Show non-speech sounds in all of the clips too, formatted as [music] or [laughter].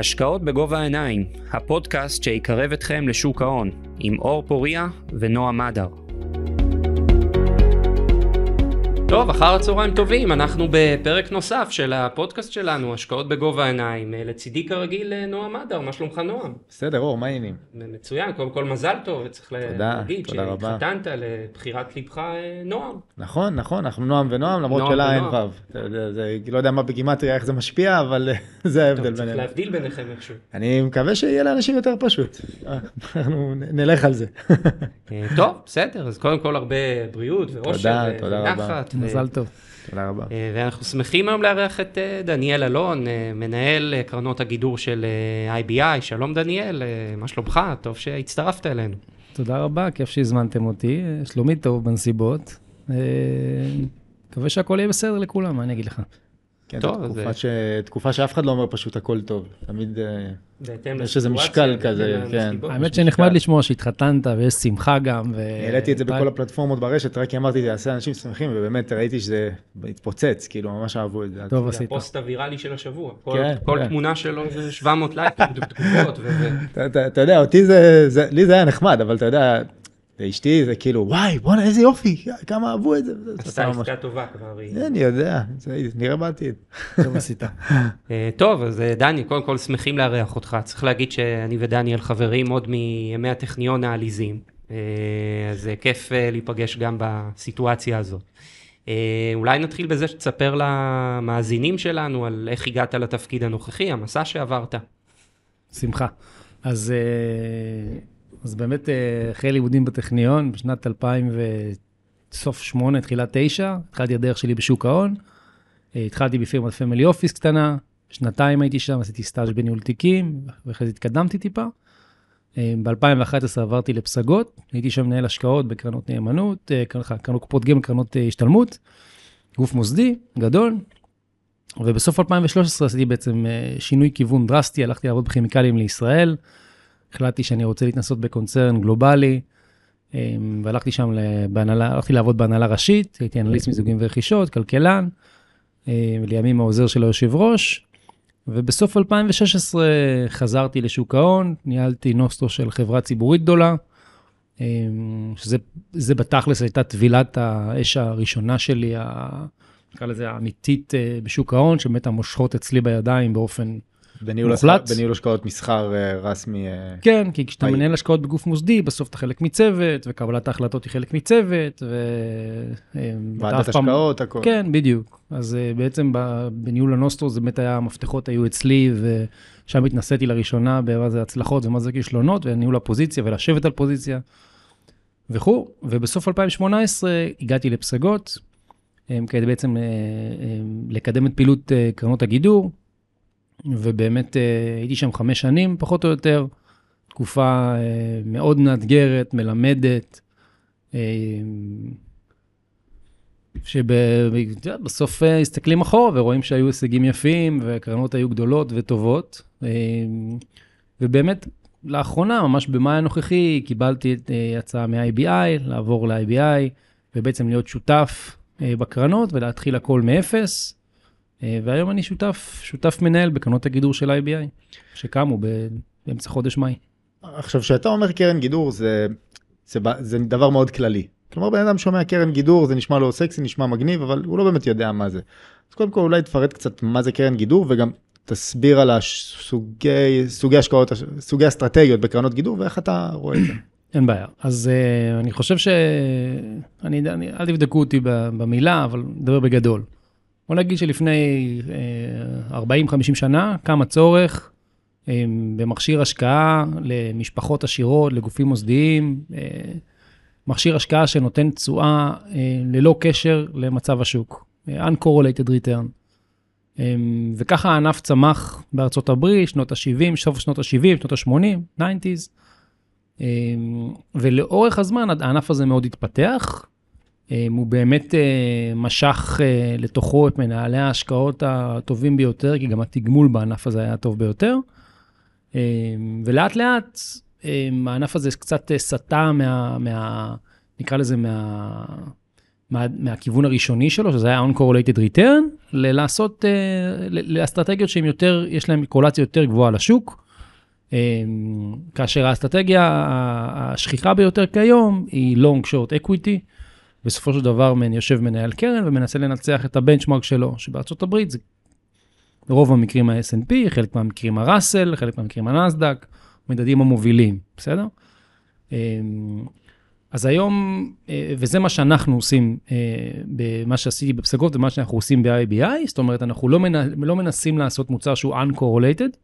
השקעות בגובה העיניים, הפודקאסט שיקרב אתכם לשוק ההון, עם אור פוריה ונועה מדר. טוב, אחר הצהריים טובים, אנחנו בפרק נוסף של הפודקאסט שלנו, השקעות בגובה העיניים. לצידי כרגיל נועה מדר, מה שלומך נועם? בסדר, אור, מה העניינים? מצוין, קודם כל מזל טוב, וצריך תודה, להגיד. שהתחתנת לבחירת ליבך אה, נועם. נכון, נכון, אנחנו נועם ונועם, למרות נועם שלה אין זה- לא יודע מה בגימטריה, איך זה משפיע, אבל [laughs] זה ההבדל טוב, צריך בינינו. להבדיל ביניכם איכשהו. אני מקווה שיהיה לאנשים יותר פשוט. אנחנו נלך על זה. אה, טוב, בסדר, אז קודם כל הרבה בריאות ואושר ו-. ונחת. מזל טוב. תודה רבה. אה, ואנחנו שמחים היום לארח את אה, דניאל אלון, אה, מנהל אה, קרנות הגידור של אה, IBI. שלום דניאל, אה, מה שלומך? טוב שהצטרפת אלינו. תודה רבה, כיף שהזמנתם אותי. שלומי טוב בנסיבות. אה, מקווה שהכל יהיה בסדר לכולם, מה אני אגיד לך? כן, טוב, זו זה- תקופה ש- תקופה שאף אחד לא אומר פשוט הכל טוב. תמיד... אה, יש איזה משקל כזה, כן. האמת שנחמד לשמוע שהתחתנת ויש שמחה גם. ו- העליתי את זה בכל הפלטפורמות ברשת, רק כי אמרתי, זה יעשה אנשים שמחים, ובאמת ראיתי שזה התפוצץ, כאילו, ממש אהבו את זה. טוב זה עשית. הפוסט הוויראלי של השבוע. כל- כן, כל כן. תמונה שלו זה 700 לייקים, [laughs] תגובות. אתה- יודע, אותי זה, זה, לי זה היה נחמד, אבל אתה יודע, לאשתי זה כאילו, וואי, בואנה, איזה יופי, כמה אהבו את זה. עשתה עסקה טובה כבר. אני יודע, זה נראה בעתיד. טוב עשית. אה, טוב, אז אה, דני, קודם כל שמחים לארח אותך. צריך להגיד שאני ודניאל חברים עוד מימי הטכניון העליזים. אה, אז כיף להיפגש גם בסיטואציה הזאת. אולי נתחיל בזה שתספר למאזינים שלנו על איך הגעת לתפקיד הנוכחי, המסע שעברת. שמחה. אז, אז באמת אה, אחרי לימודים בטכניון, בשנת 2000 וסוף 8, תחילת 9, התחלתי הדרך שלי בשוק ההון. אה, התחלתי בפירמת family office קטנה, שנתיים הייתי שם, עשיתי סטאז' בניהול תיקים, ואחרי זה התקדמתי טיפה. ב-2011 עברתי לפסגות, הייתי שם מנהל השקעות בקרנות נאמנות, אה, קרנות קופות גמל, קרנות אה, השתלמות, גוף מוסדי, גדול. ובסוף 2013 עשיתי בעצם אה, שינוי כיוון דרסטי, הלכתי לעבוד בכימיקלים לישראל, החלטתי שאני רוצה להתנסות בקונצרן גלובלי, אה, והלכתי שם בהנהלה, הלכתי לעבוד בהנהלה ראשית, הייתי אנליסט מיזוגים ורכישות, כלכלן, אה, לימים העוזר של היושב ראש, ובסוף 2016 חזרתי לשוק ההון, ניהלתי נוסטו של חברה ציבורית גדולה, אה, שזה זה בתכלס הייתה טבילת האש הראשונה שלי, נקרא לזה האמיתית אה, בשוק ההון, שבאמת המושכות אצלי בידיים באופן... בניהול מוחלט. השקעות- בניהול השקעות מסחר אה, רסמי. אה, כן, כי כשאתה. מנהל השקעות בגוף מוסדי, בסוף אתה חלק מצוות, וקבלת ההחלטות היא חלק מצוות, ו... אה, ועדת אף פעם- השקעות, הכל. כן, בדיוק. אז בעצם בניהול הנוסטרו, זה באמת היה, המפתחות היו אצלי, ושם התנסיתי לראשונה במה זה הצלחות ומה זה כישלונות, וניהול הפוזיציה ולשבת על פוזיציה וכו'. ובסוף 2018 הגעתי לפסגות, כדי בעצם לקדם את פעילות קרנות הגידור, ובאמת uh, הייתי שם חמש שנים, פחות או יותר, תקופה uh, מאוד מאתגרת, מלמדת. Um, שבסוף אה, מסתכלים אחורה ורואים שהיו הישגים יפים והקרנות היו גדולות וטובות. אה, ובאמת, לאחרונה, ממש במאי הנוכחי, קיבלתי אה, הצעה מ-IBI, לעבור ל-IBI, ובעצם להיות שותף אה, בקרנות ולהתחיל הכל מאפס. אה, והיום אני שותף, שותף מנהל בקרנות הגידור של IBI, שקמו באמצע חודש מאי. עכשיו, כשאתה אומר קרן גידור, זה, זה, זה דבר מאוד כללי. כלומר, בן אדם שומע קרן גידור, זה נשמע לו סקסי, נשמע מגניב, אבל הוא לא באמת יודע מה זה. אז קודם כל, אולי תפרט קצת מה זה קרן גידור, וגם תסביר על הסוגי, סוגי השקעות, סוגי אסטרטגיות בקרנות גידור, ואיך אתה רואה את זה. [clears throat] אין בעיה. אז uh, אני חושב ש... אני, אני, אל תבדקו אותי במילה, אבל נדבר בגדול. בוא נגיד שלפני uh, 40-50 שנה קם הצורך um, במכשיר השקעה למשפחות עשירות, לגופים מוסדיים, uh, מכשיר השקעה שנותן תשואה ללא קשר למצב השוק, uncorrelated return. וככה הענף צמח בארצות הברית, שנות ה-70, סוף שנות ה-70, שנות ה-80, 90's. אמ, ולאורך הזמן הענף הזה מאוד התפתח. אמ, הוא באמת אה, משך אה, לתוכו את מנהלי ההשקעות הטובים ביותר, כי גם התגמול בענף הזה היה הטוב ביותר. ולאט לאט הענף הזה קצת אה, סטה מה, מה, נקרא לזה, מה, מה, מהכיוון הראשוני שלו, שזה היה on-correlated return, לעשות, uh, לאסטרטגיות שהן יותר, יש להן קורלציה יותר גבוהה לשוק, um, כאשר האסטרטגיה השכיחה ביותר כיום היא long short equity. בסופו של דבר יושב מנהל קרן ומנסה לנצח את הבנצ'מרק שלו, שבארצות הברית זה רוב המקרים ה-S&P, חלק מהמקרים הראסל, חלק מהמקרים הנסדק, מדדים המובילים, בסדר? אמ, אז היום, אה, וזה מה שאנחנו עושים, אה, במה שעשיתי בפסגות ומה שאנחנו עושים ב-IBI, זאת אומרת, אנחנו לא, מנ... לא מנסים לעשות מוצר שהוא uncorrelated,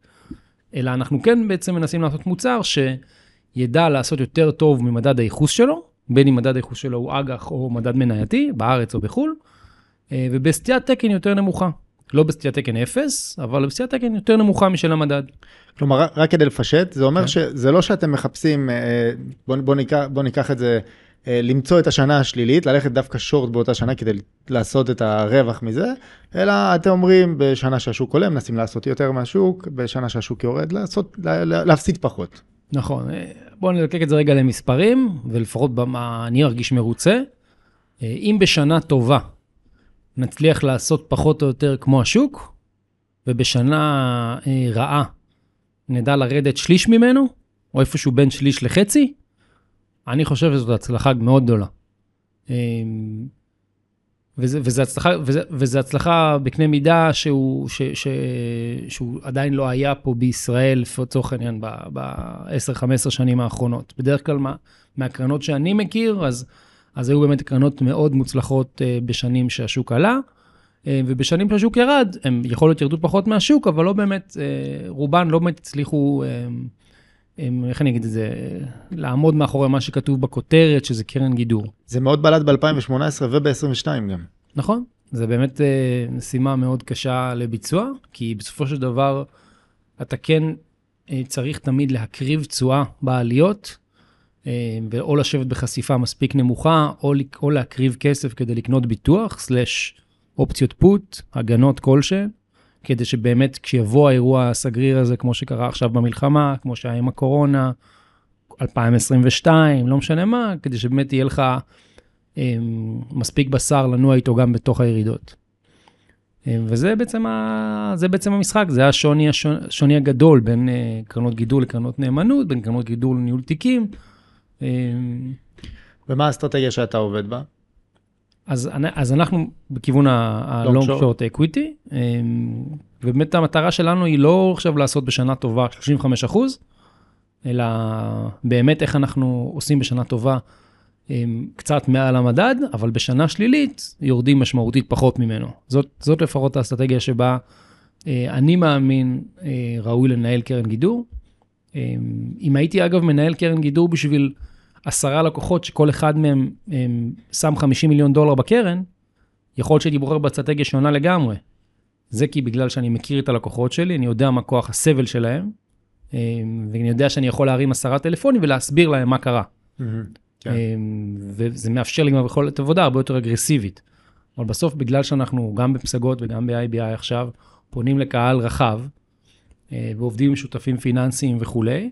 אלא אנחנו כן בעצם מנסים לעשות מוצר שידע לעשות יותר טוב ממדד הייחוס שלו, בין אם מדד הייחוס שלו הוא אג"ח או מדד מנייתי, בארץ או בחו"ל, אה, ובסטיית תקן יותר נמוכה. לא בסטיית תקן 0, אבל בסטיית תקן יותר נמוכה משל המדד. כלומר, רק כדי לפשט, זה אומר כן. שזה לא שאתם מחפשים, בוא, בוא, ניקח, בוא ניקח את זה, אה, למצוא את השנה השלילית, ללכת דווקא שורט באותה שנה כדי לעשות את הרווח מזה, אלא אתם אומרים, בשנה שהשוק עולה, מנסים לעשות יותר מהשוק, בשנה שהשוק יורד, לעשות, להפסיד פחות. נכון, אה, בואו נלקק את זה רגע למספרים, ולפחות במה אני ארגיש מרוצה. אה, אם בשנה טובה נצליח לעשות פחות או יותר כמו השוק, ובשנה רעה נדע לרדת שליש ממנו, או איפשהו בין שליש לחצי, אני חושב שזאת הצלחה מאוד גדולה. וזה, וזה, הצלחה, וזה, הצלחה בקנה מידה שהוא, ש, ש, שהוא עדיין לא היה פה בישראל, לצורך העניין, ב-10-15 שנים האחרונות. בדרך כלל מה, מהקרנות שאני מכיר, אז, אז היו באמת קרנות מאוד מוצלחות uh, בשנים שהשוק עלה, uh, ובשנים שהשוק ירד, הם יכול להיות ירדו פחות מהשוק, אבל לא באמת, uh, רובן לא באמת הצליחו... Uh, איך אני אגיד את זה, לעמוד מאחורי מה שכתוב בכותרת, שזה קרן גידור. זה מאוד בלט ב-2018 וב-2022 גם. נכון, זה באמת אה, משימה מאוד קשה לביצוע, כי בסופו של דבר אתה כן אה, צריך תמיד להקריב תשואה בעליות, אה, או לשבת בחשיפה מספיק נמוכה, או, או להקריב כסף כדי לקנות ביטוח, סלאש אופציות פוט, הגנות כלשהן. כדי שבאמת כשיבוא האירוע הסגריר הזה, כמו שקרה עכשיו במלחמה, כמו שהיה עם הקורונה, 2022, לא משנה מה, כדי שבאמת יהיה לך אה, מספיק בשר לנוע איתו גם בתוך הירידות. אה, וזה בעצם, ה... זה בעצם המשחק, זה השוני, השוני הגדול בין אה, קרנות גידול לקרנות נאמנות, בין קרנות גידול לניהול תיקים. אה, ומה האסטרטגיה שאתה עובד בה? אז, אז אנחנו בכיוון ה-long short equity, אמ, ובאמת המטרה שלנו היא לא עכשיו לעשות בשנה טובה 35 אחוז, אלא באמת איך אנחנו עושים בשנה טובה אמ, קצת מעל המדד, אבל בשנה שלילית יורדים משמעותית פחות ממנו. זאת, זאת לפחות האסטרטגיה שבה אה, אני מאמין אה, ראוי לנהל קרן גידור. אמ, אם הייתי אגב מנהל קרן גידור בשביל עשרה לקוחות שכל אחד מהם הם, שם 50 מיליון דולר בקרן, יכול להיות שהייתי בוחר באסטרטגיה שונה לגמרי. זה כי בגלל שאני מכיר את הלקוחות שלי, אני יודע מה כוח הסבל שלהם, אמ, ואני יודע שאני יכול להרים עשרה טלפונים ולהסביר להם מה קרה. Mm-hmm, כן. אמ, וזה מאפשר לי גם יכולת עבודה הרבה יותר אגרסיבית. אבל בסוף, בגלל שאנחנו גם בפסגות וגם ב-IBI עכשיו, פונים לקהל רחב, אה, ועובדים עם שותפים פיננסיים וכולי,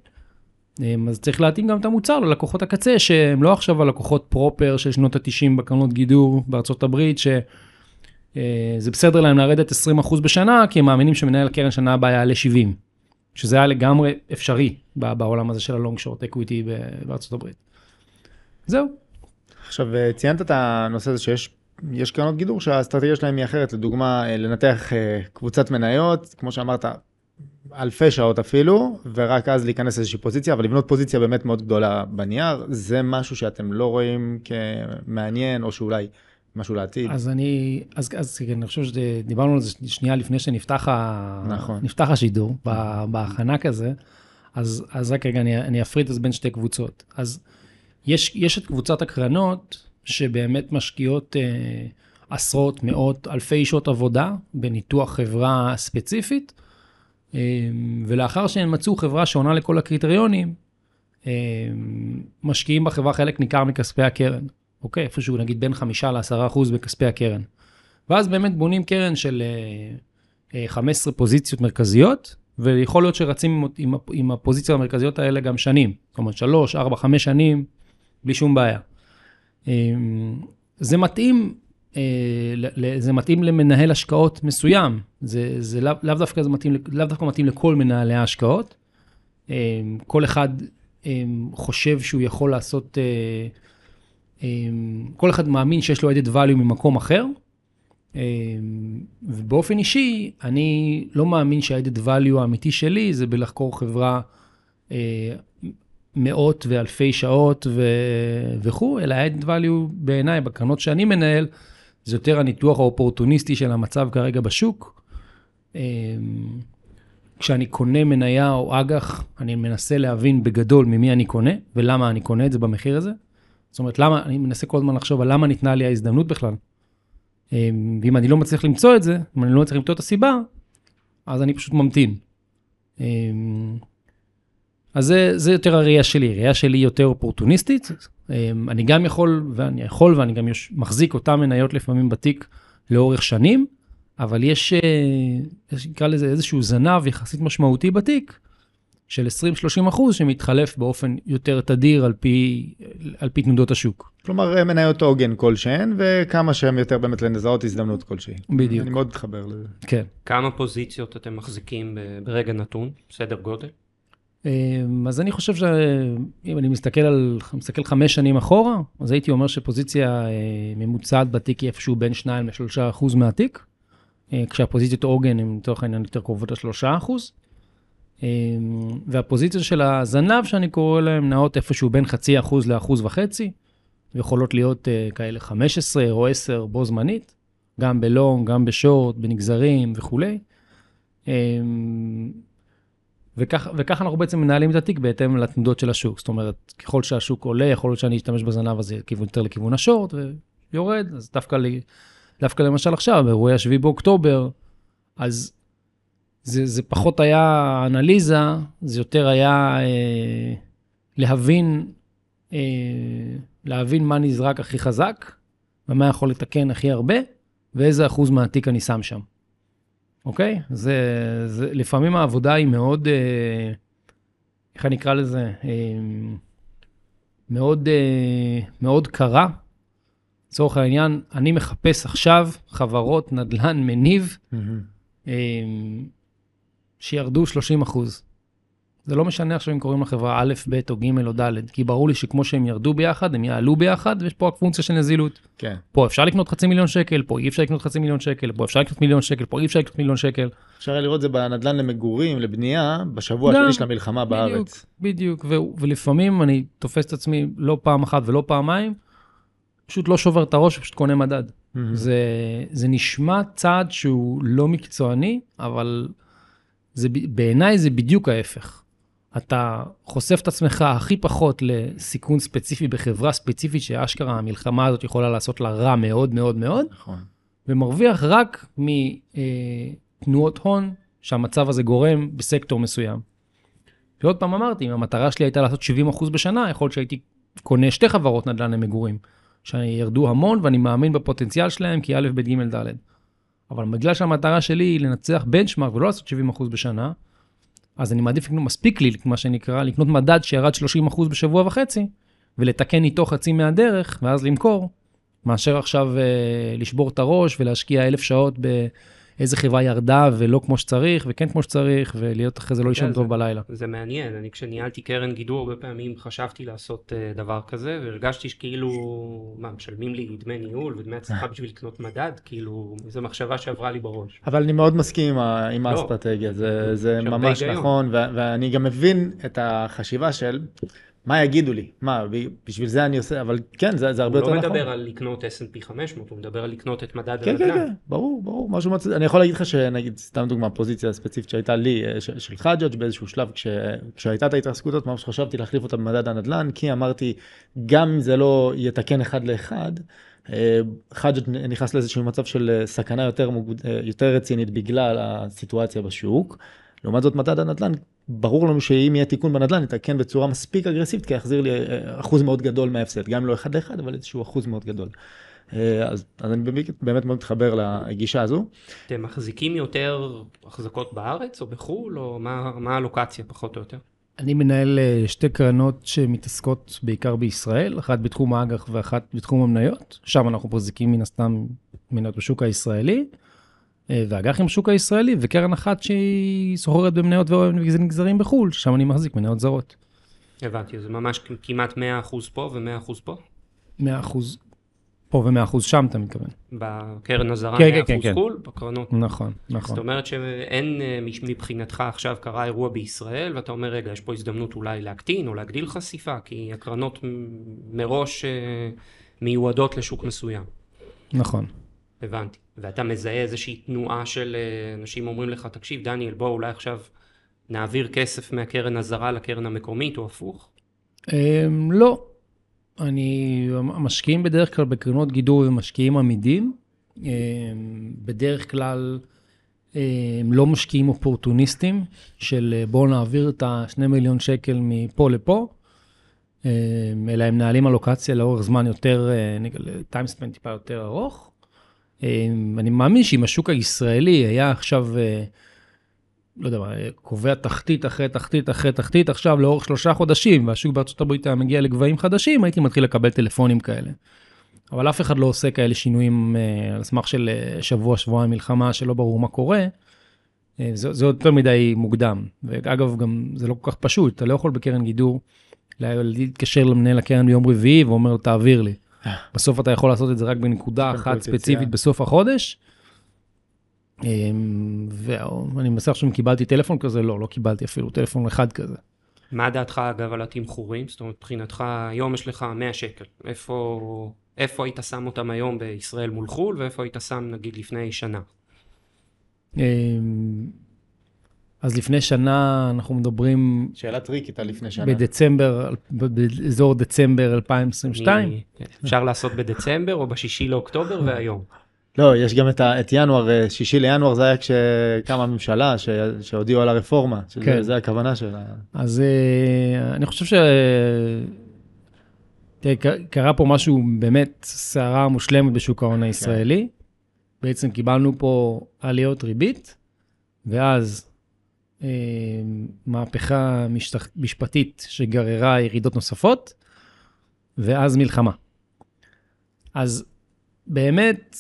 אז צריך להתאים גם את המוצר ללקוחות הקצה, שהם לא עכשיו הלקוחות proper של שנות ה-90 בקרנות גידור בארצות הברית, שזה אה, בסדר להם לרדת 20% בשנה, כי הם מאמינים שמנהל הקרן שנה הבאה יעלה 70, שזה היה לגמרי אפשרי בעולם הזה של ה long short equity בארצות הברית. זהו. עכשיו, אה, ציינת את הנושא הזה שיש יש קרנות גידור שהאסטרטגיה שלהם היא אחרת, לדוגמה, אה, לנתח קבוצת מניות, כמו שאמרת, אלפי שעות אפילו, ורק אז להיכנס לאיזושהי פוזיציה, אבל לבנות פוזיציה באמת מאוד גדולה בנייר, זה משהו שאתם לא רואים כמעניין, או שאולי משהו לעתיד. אז אני, אז, אז כן, אני חושב שדיברנו על זה שנייה לפני שנפתח ה, נכון. נפתח השידור, בהכנה כזה, אז, אז רק רגע, אני, אני אפריד את זה בין שתי קבוצות. אז יש, יש את קבוצת הקרנות, שבאמת משקיעות אה, עשרות, מאות, אלפי שעות עבודה בניתוח חברה ספציפית, ולאחר שהם מצאו חברה שעונה לכל הקריטריונים, אמ, משקיעים בחברה חלק ניכר מכספי הקרן, אוקיי? איפשהו נגיד בין חמישה לעשרה אחוז בכספי הקרן. ואז באמת בונים קרן של 15 אה, אה, פוזיציות מרכזיות, ויכול להיות שרצים עם, עם הפוזיציות המרכזיות האלה גם שנים. אומרת, שלוש, ארבע, חמש שנים, בלי שום בעיה. אמ, זה מתאים, זה מתאים למנהל השקעות מסוים. זה, זה לאו, לאו דווקא זה מתאים, לאו דווקא מתאים לכל מנהלי ההשקעות. אה, כל אחד אה, חושב שהוא יכול לעשות, אה, אה, כל אחד מאמין שיש לו added value ממקום אחר. אה, ובאופן אישי, אני לא מאמין שה-added value האמיתי שלי זה בלחקור חברה אה, מאות ואלפי שעות. וכו', אלא ה-added value בעיניי, בקרנות שאני מנהל, זה יותר הניתוח האופורטוניסטי של המצב כרגע בשוק. אה, כשאני קונה מניה או אג"ח, אני מנסה להבין בגדול ממי אני קונה ולמה אני קונה את זה במחיר הזה. זאת אומרת, למה, אני מנסה כל הזמן לחשוב על למה ניתנה לי ההזדמנות בכלל. אה, ואם אני לא מצליח למצוא את זה, אם אני לא מצליח למצוא את הסיבה, אז אני פשוט ממתין. אה, אז זה, זה יותר הראייה שלי, הראייה שלי יותר אופורטוניסטית. אה, אני גם יכול, ואני יכול, ואני גם יש, מחזיק אותן מניות לפעמים בתיק לאורך שנים, אבל יש, אה, יש נקרא לזה איזשהו זנב יחסית משמעותי בתיק, של 20-30 אחוז, שמתחלף באופן יותר תדיר על פי, על פי תנודות השוק. כלומר, מניות עוגן כלשהן, וכמה שהם יותר באמת לזהות הזדמנות כלשהי. בדיוק. אני מאוד מתחבר לזה. כן. כמה פוזיציות אתם מחזיקים ברגע נתון? סדר גודל? אמ, אז אני חושב שאם אני מסתכל על, מסתכל חמש שנים אחורה, אז הייתי אומר שפוזיציה אה, ממוצעת בתיק היא איפשהו בין 2 ל-3 אחוז מהתיק, אה, כשהפוזיציות עוגן הן לצורך העניין יותר קרובות ל-3 אחוז. אמ, והפוזיציות של הזנב, שאני קורא להן, נעות איפשהו בין חצי אחוז לאחוז וחצי, ויכולות להיות אה, כאלה 15 או 10 בו זמנית, גם בלונג, גם בשורט, בנגזרים וכולי. וכך, וכך אנחנו בעצם מנהלים את התיק בהתאם לתנודות של השוק. זאת אומרת, ככל שהשוק עולה, יכול להיות שאני אשתמש בזנב הזה יותר לכיוון השורט, ויורד, אז דווקא, לי, דווקא למשל עכשיו, באירועי השביעי באוקטובר, אז זה, זה פחות היה אנליזה, זה יותר היה אה, להבין, אה, להבין מה נזרק הכי חזק, ומה יכול לתקן הכי הרבה, ואיזה אחוז מהתיק אני שם שם. אוקיי? זה, זה, לפעמים העבודה היא מאוד, אה, איך אני אקרא לזה? אה, מאוד, אה, מאוד קרה. לצורך העניין, אני מחפש עכשיו חברות נדל"ן מניב אה, שירדו 30 אחוז. זה לא משנה עכשיו אם קוראים לחברה א', ב' או ג' או ד', כי ברור לי שכמו שהם ירדו ביחד, הם יעלו ביחד, ויש פה רק פונקציה של נזילות. כן. פה אפשר לקנות חצי מיליון שקל, פה אי אפשר לקנות חצי מיליון שקל, פה אפשר לקנות מיליון שקל, פה אי אפשר לקנות מיליון שקל. אפשר היה לראות זה בנדל"ן למגורים, לבנייה, בשבוע. השני של המלחמה בדיוק, בארץ. בדיוק, ו- ולפעמים אני תופס את עצמי לא פעם אחת ולא פעמיים, פשוט לא שובר את הראש, פשוט קונה מדד. מהמם. זה, זה נשמע צעד שהוא לא מקצועני, אבל זה, בעיניי זה בדיוק ההפך. אתה חושף את עצמך הכי פחות לסיכון ספציפי בחברה ספציפית, שאשכרה המלחמה הזאת יכולה לעשות לה רע מאוד מאוד מאוד, נכון. ומרוויח רק מתנועות הון שהמצב הזה גורם בסקטור מסוים. ועוד פעם אמרתי, אם המטרה שלי הייתה לעשות 70% בשנה, יכול להיות שהייתי קונה שתי חברות נדל"ן למגורים, שירדו המון ואני מאמין בפוטנציאל שלהם, כי א', ב', ג', ד'. אבל בגלל שהמטרה שלי היא לנצח בנצ'מארק ולא לעשות 70% בשנה, אז אני מעדיף לקנות, מספיק לי, מה שנקרא, לקנות מדד שירד 30% בשבוע וחצי, ולתקן איתו חצי מהדרך, ואז למכור, מאשר עכשיו אה, לשבור את הראש ולהשקיע אלף שעות באיזה חברה ירדה ולא כמו שצריך, וכן כמו שצריך, ולהיות אחרי זה לא לישון זה- טוב בלילה. זה מעניין, אני כשניהלתי קרן גידור הרבה פעמים חשבתי לעשות אה, דבר כזה והרגשתי שכאילו, מה, משלמים לי דמי ניהול ודמי הצלחה בשביל לקנות מדד? כאילו, זו מחשבה שעברה לי בראש. אבל אני מאוד מסכים עם, לא. האסטרטגיה, זה, ממש. נכון, ואני גם מבין את החשיבה של מה יגידו לי, מה, בשביל זה אני עושה, אבל כן, זה, זה הרבה הוא יותר לא נכון. מדבר על לקנות S&P 500, הוא מדבר על לקנות את מדד כן, כן, הנדל"ן. כן, ברור, ברור, משהו מצ... אני יכול להגיד לך שנגיד, סתם דוגמה, פוזיציה ספציפית שהייתה לי, אה, ש- של חג'אג' באיזשהו שלב, כש... כשהייתה את ההתרסקות הזאת, ממש חשבתי להחליף אותה במדד הנדל"ן, כי אמרתי, גם אם זה לא יתקן אחד לאחד, אה, חג'אג' נכנס לאיזשהו מצב של אה, סכנה יותר, מוגד... יותר רצינית בגלל הסיטואציה בשוק. לעומת זאת מדד הנדל"ן, ברור לנו שאם יהיה תיקון בנדל"ן, יתקן בצורה מספיק אגרסיבית, כי יחזיר לי אה, אחוז מאוד גדול מההפסד, גם אם לא אחד לאחד, אבל איזשהו אחוז מאוד גדול. אה, אז, אז אני באמת, באמת מאוד מתחבר לגישה הזו. אתם מחזיקים יותר החזקות בארץ או בחו"ל, או מה מה הלוקציה פחות או יותר? אני מנהל אה, שתי קרנות שמתעסקות בעיקר בישראל, אחת בתחום האג"ח ואחת בתחום המניות. שם אנחנו מחזיקים מן הסתם מניות בשוק הישראלי, אה, ואג"חים בשוק הישראלי, וקרן אחת שהיא סוחרת במניות ונגזרים בחו"ל, שם אני מחזיק מניות זרות. הבנתי, זה ממש כמעט 100% פה ו-100% פה? 100% פה ו-100% שם, אתה מתכוון. בקרן הזרה כן, כן, 100% כן, כן. חו"ל, בקרנות נכון, זאת נכון. אומרת שאין אה, מבחינתך עכשיו קרה אירוע בישראל ואתה אומר רגע יש פה הזדמנות אולי להקטין או להגדיל חשיפה כי הקרנות מראש אה, מיועדות לשוק מסוים. נכון. הבנתי. ואתה מזהה איזושהי תנועה של אה, אנשים אומרים לך תקשיב דניאל בוא אולי עכשיו נעביר כסף מהקרן הזרה לקרן המקומית או הפוך? אמ, לא. אני, המשקיעים בדרך כלל בקרנות גידור הם משקיעים עמידים. אמ, בדרך כלל הם לא משקיעים אופורטוניסטים של אה, בואו נעביר את ה-2 מיליון שקל מפה לפה, אמ, אלא הם מנהלים אלוקציה לאורך זמן יותר, אה, נגיד, טיימספנד טיפה יותר ארוך. אמ, אני מאמין שאם השוק הישראלי היה עכשיו, אה, לא יודע מה, קובע תחתית אחרי תחתית אחרי תחתית עכשיו לאורך שלושה חודשים, והשוק בארצות הברית היה מגיע לגבהים חדשים, הייתי מתחיל לקבל טלפונים כאלה. אבל אף אחד לא עושה כאלה שינויים אה, על סמך של אה, שבוע, שבועיים מלחמה, שלא ברור מה קורה. זה, זה יותר מדי מוקדם. ואגב, גם זה לא כל כך פשוט, אתה לא יכול בקרן גידור לה- להתקשר למנהל הקרן ביום רביעי ואומר תעביר לי. בסוף אתה יכול לעשות את זה רק בנקודה אחת. ספציפית בסוף החודש. אמ, ואני מנסה עכשיו אם קיבלתי טלפון כזה, לא, לא קיבלתי אפילו טלפון אחד כזה. מה דעתך אגב על התמחורים? זאת אומרת מבחינתך היום יש לך 100 שקל. איפה, איפה היית שם אותם היום בישראל מול חו"ל ואיפה היית שם נגיד לפני שנה? אז לפני שנה אנחנו מדברים שאלה טריקית על לפני שנה. בדצמבר, באזור דצמבר 2022. מ- אפשר לעשות בדצמבר או בשישי לאוקטובר והיום. לא, יש גם את, ה, את ינואר, אה, שישי לינואר זה היה כשקמה הממשלה, ש, שהודיעו על הרפורמה, שזה כן. זה הכוונה שלה. אז אה, אני חושב ש... תראה, קרה פה משהו באמת סערה מושלמת בשוק ההון הישראלי. בעצם קיבלנו פה עליות ריבית, ואז מהפכה משטח, משפטית שגררה ירידות נוספות, ואז מלחמה. אז באמת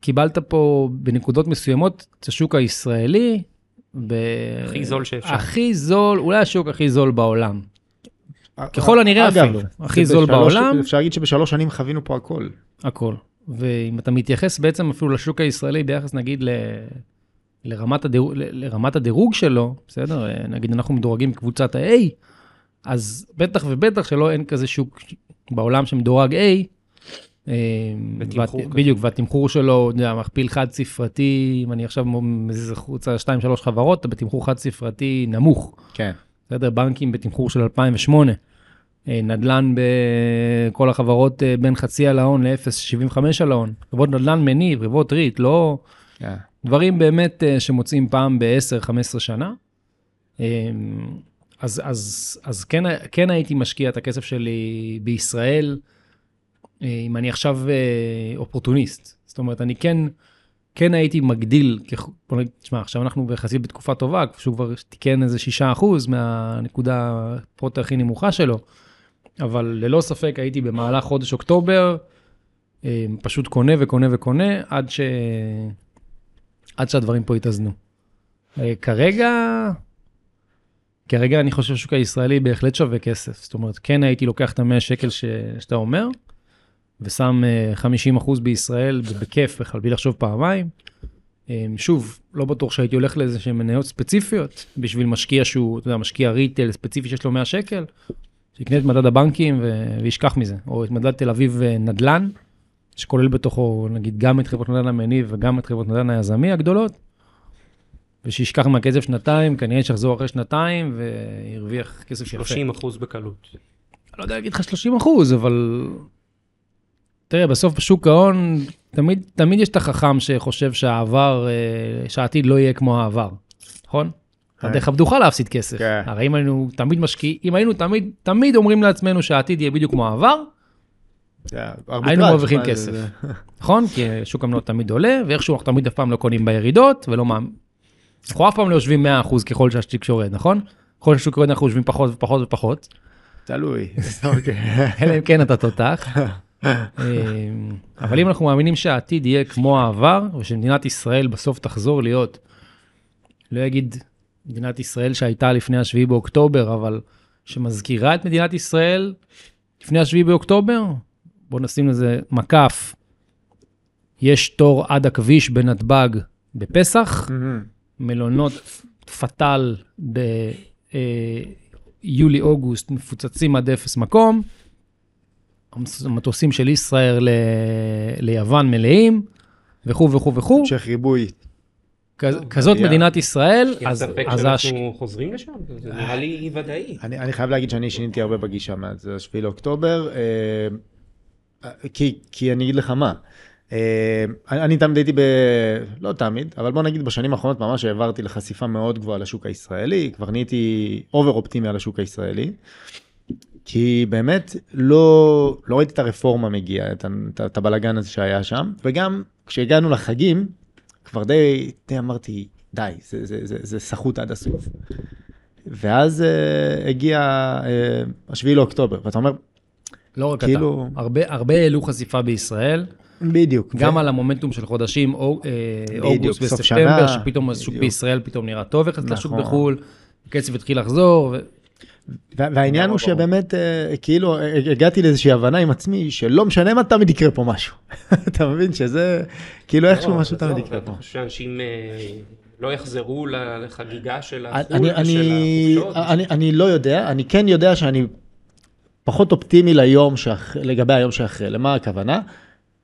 קיבלת פה בנקודות מסוימות את השוק הישראלי. ב... הכי זול שאפשר. הכי זול, אולי השוק הכי זול בעולם. ככל הנראה אגב, אפילו, הכי זול בשלוש- בעולם. אפשר להגיד שבשלוש שנים חווינו פה הכל. הכל. ואם אתה מתייחס בעצם אפילו לשוק הישראלי ביחס נגיד ל... לרמת, הדירוג, ל- לרמת הדירוג שלו, בסדר? נגיד אנחנו מדורגים בקבוצת ה-A, אז בטח ובטח שלא אין כזה שוק בעולם שמדורג A. אה. בדיוק, והתמחור שלו, אתה יודע, מכפיל חד ספרתי, אם אני עכשיו מזיז החוצה 2-3 חברות, אתה בתמחור חד ספרתי נמוך. כן. בסדר? בנקים בתמחור של 2008, אה, נדל"ן בכל החברות אה, בין חצי על ההון ל-0.75 על ההון, חברות נדל"ן מניב, חברות ריט, לא... כן. דברים באמת אה, שמוצאים פעם ב-10-15 שנה. אה, אז, אז, אז כן, כן הייתי משקיע את הכסף שלי בישראל, אה, אם אני עכשיו אופורטוניסט. זאת אומרת, אני כן, כן הייתי מגדיל, בוא נגיד, תשמע, עכשיו אנחנו יחסית בתקופה טובה, שהוא כבר תיקן איזה 6% מהנקודה פרוט הכי נמוכה שלו, אבל ללא ספק הייתי במהלך חודש אוקטובר, פשוט קונה וקונה וקונה, עד ש... עד שהדברים פה יתאזנו. אה, כרגע, כרגע אני חושב שהשוק הישראלי בהחלט שווה כסף. זאת אומרת, כן הייתי לוקח את ה-100 שקל ש... שאתה אומר, ושם אה, 50% בישראל, בכיף, בכלל, בלי לחשוב פעמיים. אה, שוב, לא בטוח שהייתי הולך לאיזה שהן מניות ספציפיות, בשביל משקיע שהוא, אתה יודע, משקיע ריטל ספציפי שיש לו 100 שקל, שיקנה את מדד הבנקים ו... וישכח מזה, או את מדד תל אביב נדל"ן, שכולל בתוכו, נגיד, גם את חברות נדל"ן המניב וגם את חברות נדל"ן היזמי הגדולות, ושישכח מהכסף שנתיים, כנראה שיחזור אחרי שנתיים וירוויח כסף יפה. 30 אחוז בקלות. אני לא יודע להגיד לך 30 אחוז, אבל... תראה, בסוף בשוק ההון, תמיד, תמיד יש את החכם שחושב שהעבר, אה, שהעתיד לא יהיה כמו העבר, נכון? כן. הדרך הבטוחה להפסיד כסף. כן. הרי אם היינו תמיד משקיעים, אם היינו תמיד, תמיד אומרים לעצמנו שהעתיד יהיה בדיוק כמו העבר, היינו מרוויחים כסף. נכון? כי שוק המניות תמיד עולה, ואיכשהו אנחנו תמיד אף פעם לא קונים בירידות, ולא מה... אנחנו אף פעם לא יושבים 100% ככל שהשוק יורד, נכון? ככל שהשוק יורד אנחנו יושבים פחות ופחות ופחות, תלוי. [laughs] אוקיי. אלא אם כן אתה תותח. [laughs] אה, אבל אם אנחנו מאמינים שהעתיד יהיה כמו העבר, ושמדינת ישראל בסוף תחזור להיות, לא אגיד מדינת ישראל שהייתה לפני השביעי באוקטובר, אבל שמזכירה את מדינת ישראל לפני השביעי באוקטובר, בואו נשים לזה מקף. יש תור עד הכביש בנתב"ג בפסח, מלונות פתאל ביולי-אוגוסט מפוצצים עד אפס מקום, המטוסים של ישראל ל... ליוון מלאים, וכו' וכו' וכו'. המשך ריבוי. כז, כזאת. מדינת ישראל, אז, ספק אז שאנחנו. חוזרים לשם, זה נראה לי אי ודאי. אני, אני חייב להגיד שאני שיניתי הרבה בגישה מאז 7 לאוקטובר, אה, כי, כי אני אגיד לך מה, אה, אני, תמיד הייתי ב... לא תמיד, אבל בוא נגיד בשנים האחרונות ממש העברתי לחשיפה מאוד גבוהה לשוק הישראלי, כבר נהייתי אובר אופטימי על השוק הישראלי, כי באמת לא, לא ראיתי את הרפורמה מגיעה, את, את, את הבלגן הזה שהיה שם, וגם כשהגענו לחגים, כבר די, די אמרתי, די, זה, זה, זה, זה סחוט עד הסוף. ואז uh, הגיע uh, השביעי לאוקטובר, ואתה אומר, לא רק כאילו- אתה, הרבה, הרבה העלו חשיפה בישראל, בדיוק. גם ו- על המומנטום של חודשים אוג- אה, אוגוסט וספטמבר, שנה, שפתאום השוק. בישראל פתאום נראה טוב יחסית לשוק נכון. בחו"ל, הקצב התחיל לחזור, ו- וה- והעניין הוא. שבאמת, uh, כאילו, אה, הגעתי לאיזושהי הבנה עם עצמי, שלא משנה מה, תמיד יקרה פה משהו. [laughs] אתה מבין שזה, כאילו איכשהו לא, משהו תמיד יקרה אתה פה. שאנשים אה, לא יחזרו לחגיגה של החו"ל ושל אני, החופשות? אני, אני לא יודע, אני כן יודע שאני פחות אופטימי ליום שאח... לגבי היום שאחרי. למה הכוונה?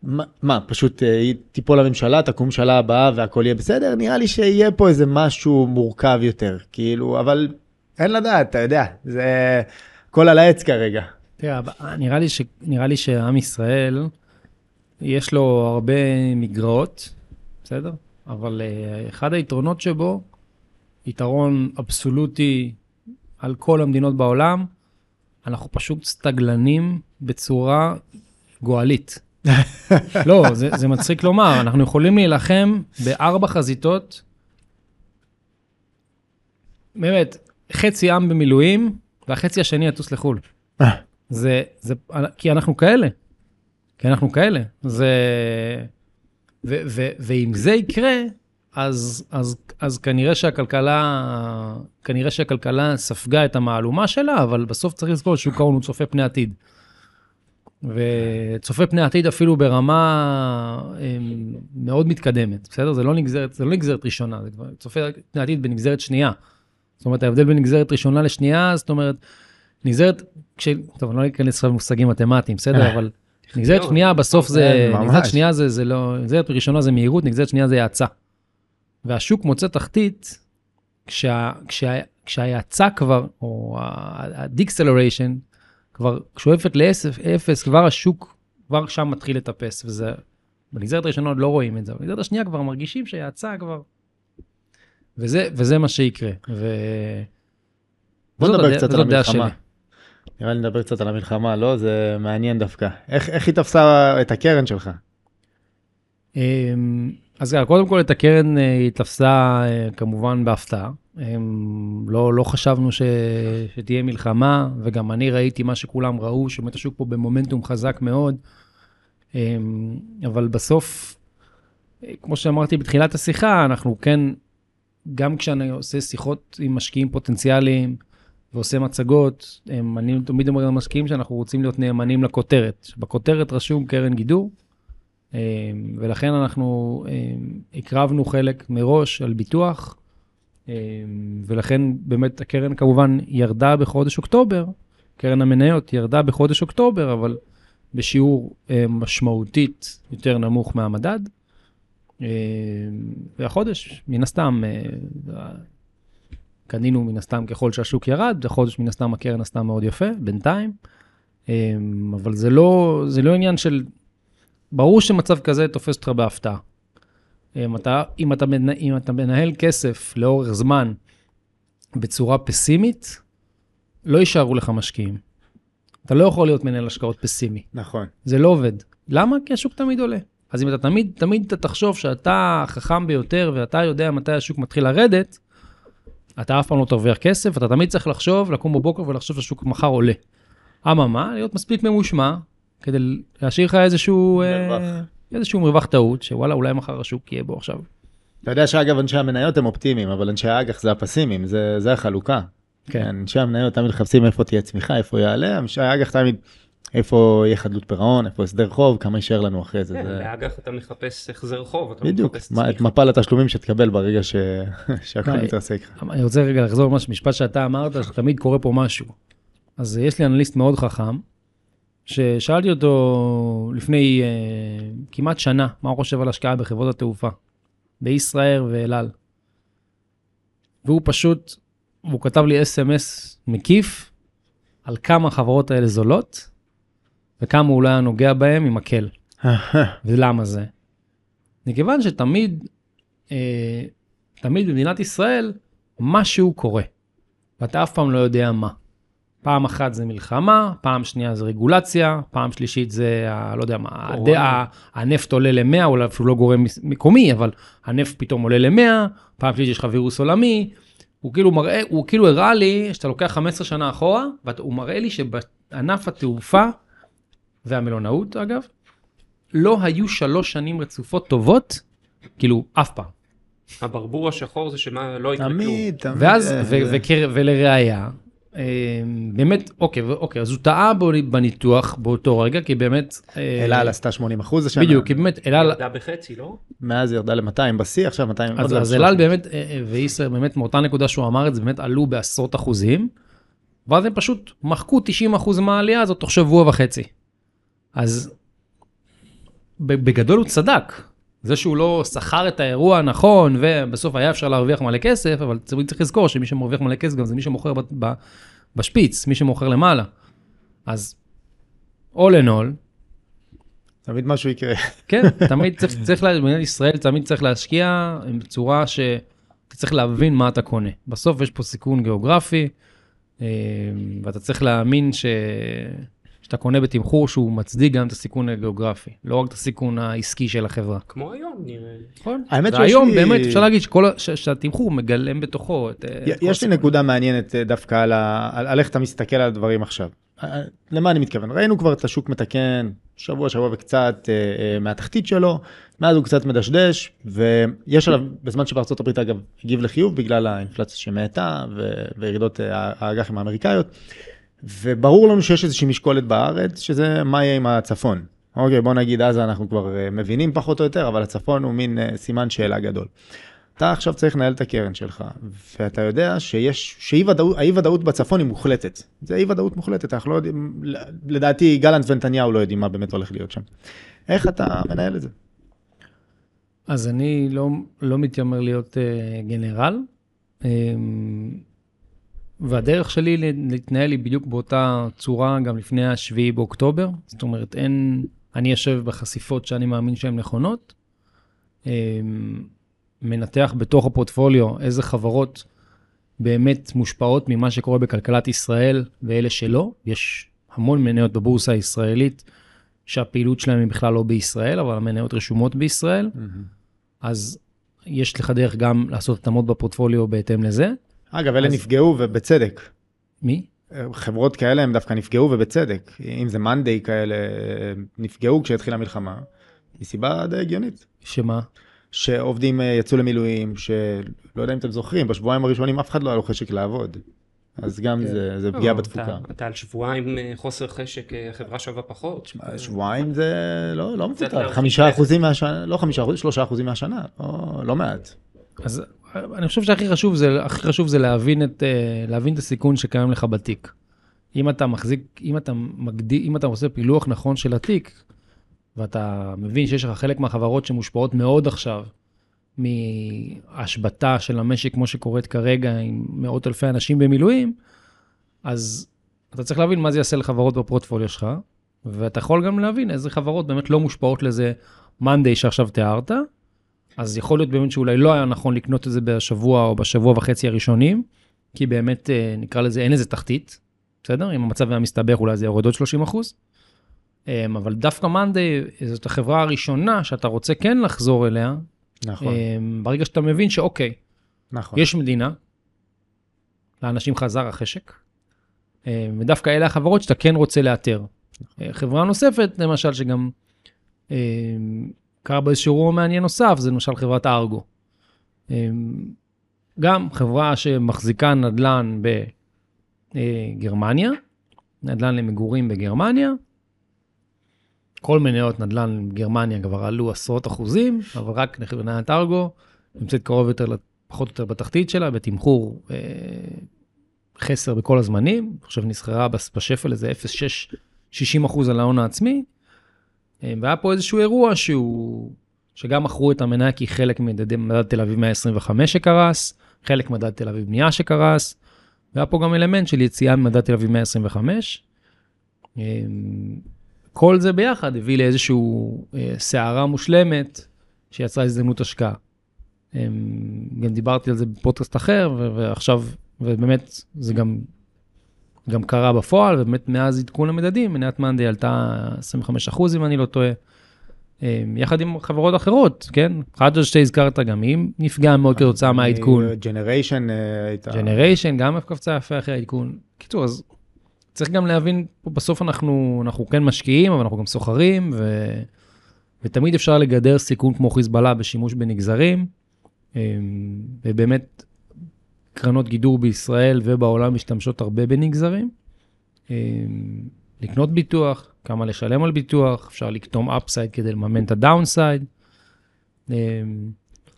מה, מה פשוט אה, תיפול הממשלה, תקום ממשלה הבאה והכל יהיה בסדר? נראה לי שיהיה פה איזה משהו מורכב יותר, כאילו, אבל אין לדעת, אתה יודע, זה הכל על העץ כרגע. תראה, אבל נראה לי, ש... נראה לי שעם ישראל, יש לו הרבה מגרעות, בסדר? אבל uh, אחד היתרונות שבו, יתרון אבסולוטי על כל המדינות בעולם, אנחנו פשוט סטגלנים בצורה גואלית. [laughs] לא, זה, זה מצחיק לומר, אנחנו יכולים להילחם בארבע חזיתות, באמת, חצי עם במילואים, והחצי השני יטוס לחו"ל. זה, זה, כי אנחנו כאלה. כי אנחנו כאלה. זה... ו, ו, ואם זה יקרה, אז, אז, אז כנראה שהכלכלה, כנראה שהכלכלה ספגה את המהלומה שלה, אבל בסוף צריך לזכור ששוק ההון הוא צופה פני עתיד. וצופה פני עתיד אפילו ברמה הם, מאוד מתקדמת, בסדר? זה לא נגזרת, זה לא נגזרת ראשונה, זה צופה פני עתיד בנגזרת שנייה. זאת אומרת, ההבדל בין נגזרת ראשונה לשנייה, זאת אומרת, נגזרת, כש... טוב, אני לא אכנס עכשיו למושגים מתמטיים, בסדר? אבל נגזרת שנייה בסוף זה, כן, ממש. נגזרת שנייה זה, זה לא, נגזרת ראשונה זה מהירות, נגזרת שנייה זה האצה. והשוק מוצא תחתית, כשה, כשה, כשההאצה כבר, או ה-deceleration, כבר שואפת לאפס, כבר השוק, כבר שם מתחיל לטפס, וזה, בנגזרת הראשונה עוד לא רואים את זה, בנגזרת השנייה כבר מרגישים שההאצה כבר, וזה, וזה מה שיקרה. ו... בוא נדבר קצת על המלחמה. נראה לי נדבר קצת על המלחמה, לא? זה מעניין דווקא. איך, איך היא תפסה את הקרן שלך? אז ככה, קודם כל את הקרן אה, היא תפסה אה, כמובן בהפתעה. אמ, לא, לא חשבנו ש, שתהיה מלחמה, וגם אני ראיתי מה שכולם ראו, שבאמת השוק פה במומנטום חזק מאוד. אמ, אבל בסוף, אה, כמו שאמרתי בתחילת השיחה, אנחנו כן, גם כשאני עושה שיחות עם משקיעים פוטנציאליים ועושה מצגות, הם, אני תמיד אומר למשקיעים שאנחנו רוצים להיות נאמנים לכותרת. בכותרת רשום קרן גידור, ולכן אנחנו אמ, הקרבנו חלק מראש על ביטוח, אמ, ולכן באמת הקרן כמובן ירדה בחודש אוקטובר, קרן המניות ירדה בחודש אוקטובר, אבל בשיעור משמעותית יותר נמוך מהמדד. והחודש, מן הסתם, אה, קנינו מן הסתם ככל שהשוק ירד, החודש מן הסתם הקרן עשתה מאוד יפה, בינתיים. אבל זה לא, זה לא עניין של ברור שמצב כזה תופס אותך בהפתעה. אם אתה, אם, אתה מנהל, אם אתה מנהל כסף לאורך זמן בצורה פסימית, לא יישארו לך משקיעים. אתה לא יכול להיות מנהל השקעות פסימי, נכון. זה לא עובד. למה? כי השוק תמיד עולה. אז אם אתה תמיד, תמיד אתה תחשוב שאתה החכם ביותר ואתה יודע מתי השוק מתחיל לרדת, אתה אף פעם לא תרוויח כסף, אתה תמיד צריך לחשוב, לקום בבוקר ולחשוב שהשוק מחר עולה. אממה, להיות מספיק ממושמע, כדי להשאיר לך איזשהו, אה, מרווח. איזשהו מרווח טעות, שוואלה, אולי מחר השוק יהיה בו עכשיו. אתה יודע שאגב אנשי המניות הם אופטימיים, אבל אנשי האג"ח זה הפסימיים, זה, זה החלוקה. כן. אנשי המניות תמיד מחפשים איפה תהיה צמיחה, איפה יעלה, אנשי האג"ח תמיד איפה יהיה חדלות פירעון, איפה הסדר חוב, כמה יישאר לנו אחרי זה. כן, זה... באג"ח אתה מחפש החזר חוב, אתה בדיוק, מחפש מה- את צמיחה. מפל התשלומים שתקבל ברגע ש... [laughs] שהכל מה, מתרסק. אני רוצה רגע לחזור ממש משפט שאתה אמרת, שתמיד קורה פה משהו. אז יש לי אנליסט מאוד חכם, ששאלתי אותו לפני אה, כמעט שנה, מה הוא חושב על השקעה בחברות התעופה, בישראל ואל על. והוא פשוט, הוא כתב לי אס.אם.אס מקיף על כמה החברות האלה זולות, וכמה הוא לא היה נוגע בהם עם מקל. [laughs] ולמה זה? מכיוון שתמיד, אה, תמיד במדינת ישראל, משהו קורה, ואתה אף פעם לא יודע מה. פעם אחת זה מלחמה, פעם שנייה זה רגולציה, פעם שלישית זה, ה- לא יודע מה. הדעה, הנפט עולה ל-100, אולי אפילו לא גורם מקומי, אבל הנפט פתאום עולה ל-100, פעם שלישית יש לך וירוס עולמי. הוא כאילו מראה, הוא כאילו הראה לי שאתה לוקח 15 שנה אחורה, והוא מראה לי שבענף התעופה והמלונאות אגב, לא היו שלוש שנים רצופות טובות, כאילו אף פעם. הברבור השחור זה שמה לא יקרה כלום. תמיד, תמיד. ואז, אה, ולראיה, באמת, אוקיי, אוקיי, אז הוא טעה בניתוח באותו רגע, כי באמת... אה, אל על עשתה 80 אחוז השנה. בדיוק, כי באמת, אל על, ירדה בחצי, לא? מאז ירדה ל-200 בשיא, עכשיו 200. אז, עוד אז מעט אל על 300. באמת, אה, אה, וישראל באמת מאותה נקודה שהוא אמר את זה, באמת עלו בעשרות אחוזים, ואז הם פשוט מחקו 90 אחוז מהעלייה הזאת תוך שבוע וחצי. אז בגדול הוא צדק. זה שהוא לא שכר את האירוע הנכון, ובסוף היה אפשר להרוויח מלא כסף, אבל צריך לזכור שמי שמרוויח מלא כסף גם זה מי שמוכר ב- ב- בשפיץ, מי שמוכר למעלה. אז all in all, תמיד משהו יקרה. [laughs] כן, תמיד צריך, צריך, לה- במדינת ישראל תמיד צריך להשקיע בצורה שאתה צריך להבין מה אתה קונה. בסוף יש פה סיכון גיאוגרפי, אה, ואתה צריך להאמין ש... שאתה קונה בתמחור שהוא מצדיק גם את הסיכון הגיאוגרפי, לא רק את הסיכון העסקי של החברה. כמו היום נראה. נכון. האמת שיש והיום לי- באמת אפשר להגיד שכל, ה- ש- שהתמחור מגלם בתוכו את... אה, את כל יש לי. נקודה מעניינת אה, דווקא על, ה... על, על איך אתה מסתכל על הדברים עכשיו. אה, למה אני מתכוון? ראינו כבר את השוק מתקן שבוע, שבוע וקצת מהתחתית שלו, מאז הוא קצת מדשדש, ויש עליו, בזמן שבארצות הברית אגב הגיב לחיוב בגלל האינפלציה שמאטה. וירידות האג"חים האמריקאיות, וברור לנו שיש איזושהי משקולת בארץ, שזה מה יהיה עם הצפון. אוקיי, בוא נגיד עזה אנחנו כבר אה, מבינים פחות או יותר, אבל הצפון הוא מין אה, סימן שאלה גדול. אתה עכשיו צריך לנהל את הקרן שלך, ואתה יודע שיש, שאי ודאות, האי ודאות בצפון היא מוחלטת. זה אי ודאות מוחלטת, אנחנו לא יודעים, לדעתי גלנט ונתניהו לא יודעים מה באמת הולך להיות שם. איך אתה מנהל את זה? אז אני לא, לא מתיימר להיות uh, גנרל, um, והדרך שלי להתנהל היא בדיוק באותה צורה גם לפני השביעי באוקטובר. זאת אומרת, אין, אני יושב בחשיפות שאני מאמין שהן נכונות, um, מנתח בתוך הפורטפוליו איזה חברות באמת מושפעות ממה שקורה בכלכלת ישראל ואלה שלא. יש המון מניות בבורסה הישראלית שהפעילות שלהם היא בכלל לא בישראל, אבל המניות רשומות בישראל. אז יש לך דרך גם לעשות התאמות בפורטפוליו בהתאם לזה. אגב, אלה אז- נפגעו ובצדק. מי? חברות כאלה הם דווקא נפגעו ובצדק. אם זה מאנדיי כאלה, נפגעו כשהתחילה המלחמה, מסיבה די הגיונית. שמה? שעובדים אה, יצאו למילואים, שלא יודע אם אתם זוכרים, בשבועיים הראשונים אף אחד לא היה לו חשק לעבוד. אז גם זה, זה פגיעה לא, בתפוקה. אתה- על שבועיים אה, חושר חשק, אה, חברה שווה פחות. שבועיים זה לא, לא להרחיק חמישה. אחוזים מהשנה, לא חמישה אחוזים, שלושה אחוזים מהשנה, לא, לא מעט. אז אני חושב שהכי חשוב זה, הכי חשוב זה להבין את, אה, להבין את הסיכון שקיים לך בתיק. אם אתה מחזיק, אם אתה מגדיר, אם אתה עושה פילוח נכון של התיק, ואתה מבין שיש לך חלק מהחברות שמושפעות מאוד עכשיו מהשבתה של המשק כמו שקורית כרגע עם מאות אלפי אנשים במילואים, אז אתה צריך להבין מה זה יעשה לחברות בפורטפוליו שלך, ואתה יכול גם להבין איזה חברות באמת לא מושפעות לזה מאנדיי שעכשיו תיארת, אז יכול להיות באמת שאולי לא היה נכון לקנות את זה בשבוע או בשבוע וחצי הראשונים, כי באמת, אה, נקרא לזה, אין לזה תחתית, בסדר? אם המצב היה מסתבך, אולי זה יורד עוד 30 אחוז. אמ, אבל דווקא מאנדיי, זאת החברה הראשונה שאתה רוצה כן לחזור אליה, נכון, אמ, ברגע שאתה מבין שאוקיי, נכון. יש מדינה, לאנשים חזר החשק. אה, ודווקא אלה החברות שאתה כן רוצה לאתר. אה, חברה נוספת, למשל, שגם אה, קרה באיזשהו אירוע מעניין נוסף, זה למשל חברת ארגו. אה, גם חברה שמחזיקה נדל"ן בגרמניה, נדל"ן למגורים בגרמניה. כל מניות נדל"ן בגרמניה כבר עלו עשרות אחוזים, אבל רק מניית ארגו נמצאת קרוב יותר, פחות או יותר בתחתית שלה, בתמחור אה, חסר בכל הזמנים. חושב נסחרה בשפל איזה 0.6, 60 אחוז על ההון העצמי. אה, והיה פה איזשהו אירוע שהוא, שגם מכרו את המניה כי חלק ממדד תל אביב 125 שקרס, חלק מדד תל אביב בנייה שקרס, והיה פה גם אלמנט של יציאה ממדד תל אביב 125. כל זה ביחד הביא לאיזושהי אה, סערה מושלמת שיצרה הזדמנות השקעה. גם דיברתי על זה בפודקאסט אחר, ועכשיו, ובאמת זה גם, גם קרה בפועל, ובאמת מאז עדכון המדדים, מניית מאנדי עלתה 25% אם אני לא טועה. יחד עם חברות אחרות, כן? אחת שהזכרת גם היא נפגעה מאוד כתוצאה מהעדכון. ג'נריישן אה, הייתה... ג'נריישן גם קפצה יפה אחרי העדכון. קיצור, אז צריך גם להבין, פה בסוף אנחנו, אנחנו כן משקיעים, אבל אנחנו גם סוחרים, ו, ותמיד אפשר לגדר סיכון כמו חיזבאללה בשימוש בנגזרים, אמ, ובאמת, קרנות גידור בישראל ובעולם משתמשות הרבה בנגזרים. אמ, לקנות ביטוח, כמה לשלם על ביטוח, אפשר לקטום אפסייד כדי לממן את הדאונסייד. אמ,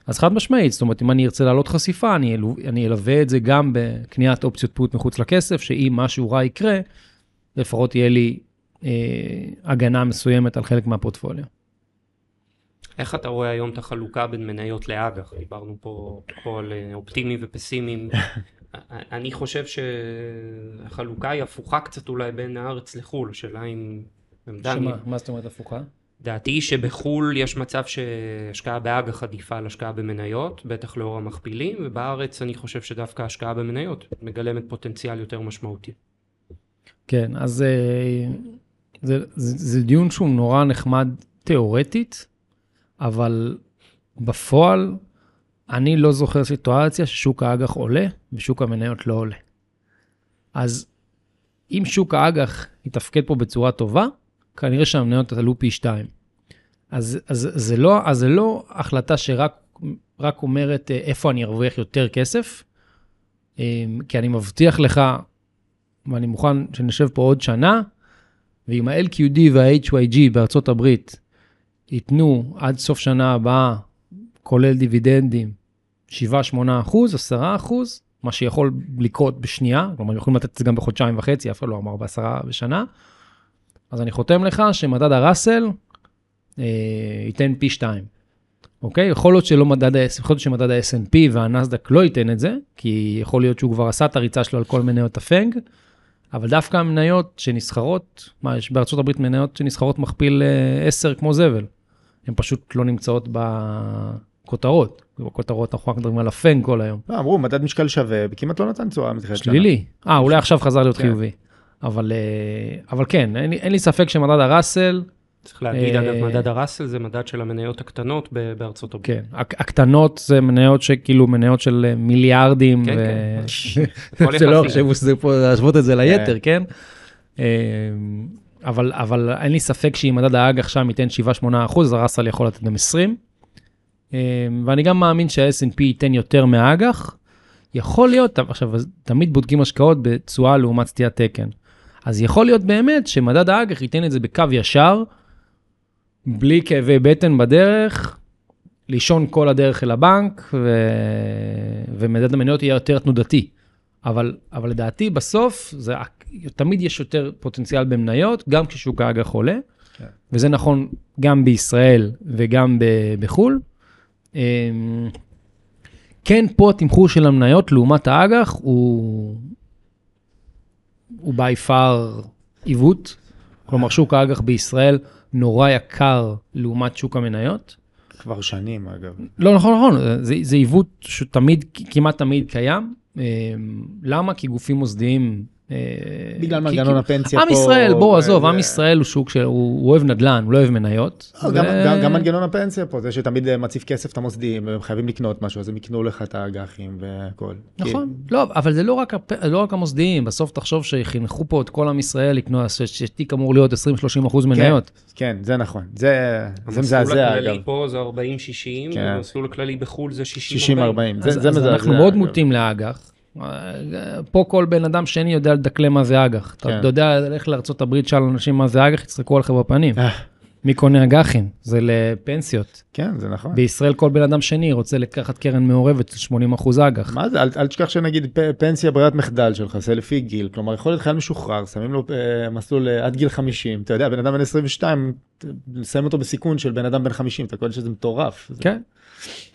אז חד משמעית, זאת אומרת, אם אני ארצה להעלות חשיפה, אני, אלו, אני אלווה את זה גם בקניית אופציות פוט מחוץ לכסף, שאם משהו רע יקרה, לפחות תהיה לי אה, הגנה מסוימת על חלק מהפורטפוליו. איך אתה רואה היום את החלוקה בין מניות לאג"ח? דיברנו פה, פה על אה, אופטימיים ופסימיים. [laughs] אני חושב שהחלוקה היא הפוכה קצת אולי בין הארץ לחו"ל, השאלה אם... שמה, מה זאת אומרת הפוכה? דעתי היא שבחו"ל יש מצב שהשקעה באג"ח עדיפה על השקעה במניות, בטח לאור המכפילים, ובארץ אני חושב שדווקא השקעה במניות מגלמת פוטנציאל יותר משמעותי. כן, אז אה, זה, זה, זה דיון שהוא נורא נחמד תיאורטית, אבל בפועל אני לא זוכר סיטואציה ששוק האג"ח עולה ושוק המניות לא עולה. אז אם שוק האג"ח יתפקד פה בצורה טובה, כנראה שהמניות עלו פי שתיים. אז, אז, זה לא, אז זה לא החלטה שרק אומרת אה, איפה אני ארוויח יותר כסף, אה, כי אני מבטיח לך, ואני מוכן שנשב פה עוד שנה, ואם ה-LQD וה-HYG בארצות הברית ייתנו עד סוף שנה הבאה, כולל דיבידנדים, 7-8 אחוז, 10 אחוז, מה שיכול לקרות בשנייה, כלומר, יכולים לתת את זה גם בחודשיים וחצי, אף אחד לא אמר בעשרה בשנה, אז אני חותם לך שמדד הראסל אה, ייתן פי שתיים. אוקיי? יכול להיות שלא מדד, יכול להיות שמדד ה-S&P והנסדק לא ייתן את זה, כי יכול להיות שהוא כבר עשה את הריצה שלו על כל מניות הפנג, אבל דווקא המניות שנסחרות, מה, יש בארצות הברית מניות שנסחרות מכפיל 10 אה, כמו זבל. הן פשוט לא נמצאות בכותרות. בכותרות אנחנו רק מדברים על הפנג כל היום. לא, אמרו, מדד משקל שווה, וכמעט לא נתן תשואה מתחילת שנה. שלילי. אה, אולי עכשיו חזר להיות כן. חיובי. אבל, אה, אבל כן, אין, אין לי ספק שמדד הראסל... צריך להגיד, אגב, אה, מדד הראסל זה מדד של המניות הקטנות בארצות הברית. כן, הקטנות זה מניות שכאילו מניות של אה, מיליארדים. כן, כן. [laughs] זה לא חשבו שזה פה להשוות את זה ליתר, כן? אבל, אבל אין לי ספק שאם מדד האג"ח שם ייתן 7-8 אחוז, הראסל יכול לתת גם 20. ואני גם מאמין שה-S&P ייתן יותר מהאג"ח. יכול להיות, עכשיו, תמיד בודקים השקעות בתשואה לעומת סטיית תקן. אז יכול להיות באמת שמדד האג"ח ייתן את זה בקו ישר, בלי כאבי בטן בדרך, לישון כל הדרך אל הבנק, ו... ומדד המניות יהיה יותר תנודתי. אבל, אבל לדעתי בסוף, זה, תמיד יש יותר פוטנציאל במניות, גם כששוק האג"ח עולה, כן. וזה נכון גם בישראל וגם בחו"ל. אמ, כן, פה התמחור של המניות לעומת האג"ח הוא, הוא by far עיוות. כלומר, שוק האג"ח בישראל נורא יקר לעומת שוק המניות. כבר שנים, אגב. לא, נכון, נכון, זה, זה עיוות שתמיד, כמעט תמיד קיים. אה, למה? כי גופים מוסדיים בגלל כי- מנגנון הפנסיה עם פה, ישראל, בוא, עזוב, עם ישראל הוא שוק שהוא הוא אוהב נדל"ן, הוא לא אוהב מניות. לא, גם, מנגנון הפנסיה פה, זה שתמיד אה, מציף כסף את המוסדיים, והם חייבים לקנות משהו, אז הם יקנו לך את האג"חים והכל. נכון, לא, אבל זה לא רק. לא רק המוסדיים, בסוף תחשוב שחינכו פה את כל עם ישראל לקנות, שתיק אמור להיות 20-30 אחוז מניות. כן, זה נכון, זה, זה המסלול מזעזע הכללי אגב. פה זה 40-60, כן. והמסלול הכללי בחו"ל זה 60-40. 60-40, זה, מזעזע. אנחנו מאוד אגב. מוטים לאג"ח. פה כל בן אדם שני יודע לדקלם מה זה אג"ח. כן. אתה יודע ללכת לארה"ב, שאל אנשים מה זה אג"ח, יצחקו עליך בפנים. אה, מי קונה אג"חים? זה לפנסיות. כן, זה נכון. בישראל כל בן אדם שני רוצה לקחת קרן מעורבת של 80 אחוז אג"ח. מה זה, אל, אל תשכח שנגיד פ- פנסיה ברירת מחדל שלך, זה לפי גיל, כלומר יכול להיות חייל משוחרר, שמים לו אה, מסלול אה, עד גיל 50, אתה יודע, בן אדם בן 22, ת- לסיים אותו בסיכון של בן אדם בן 50, אתה קולט שזה מטורף. זה- כן.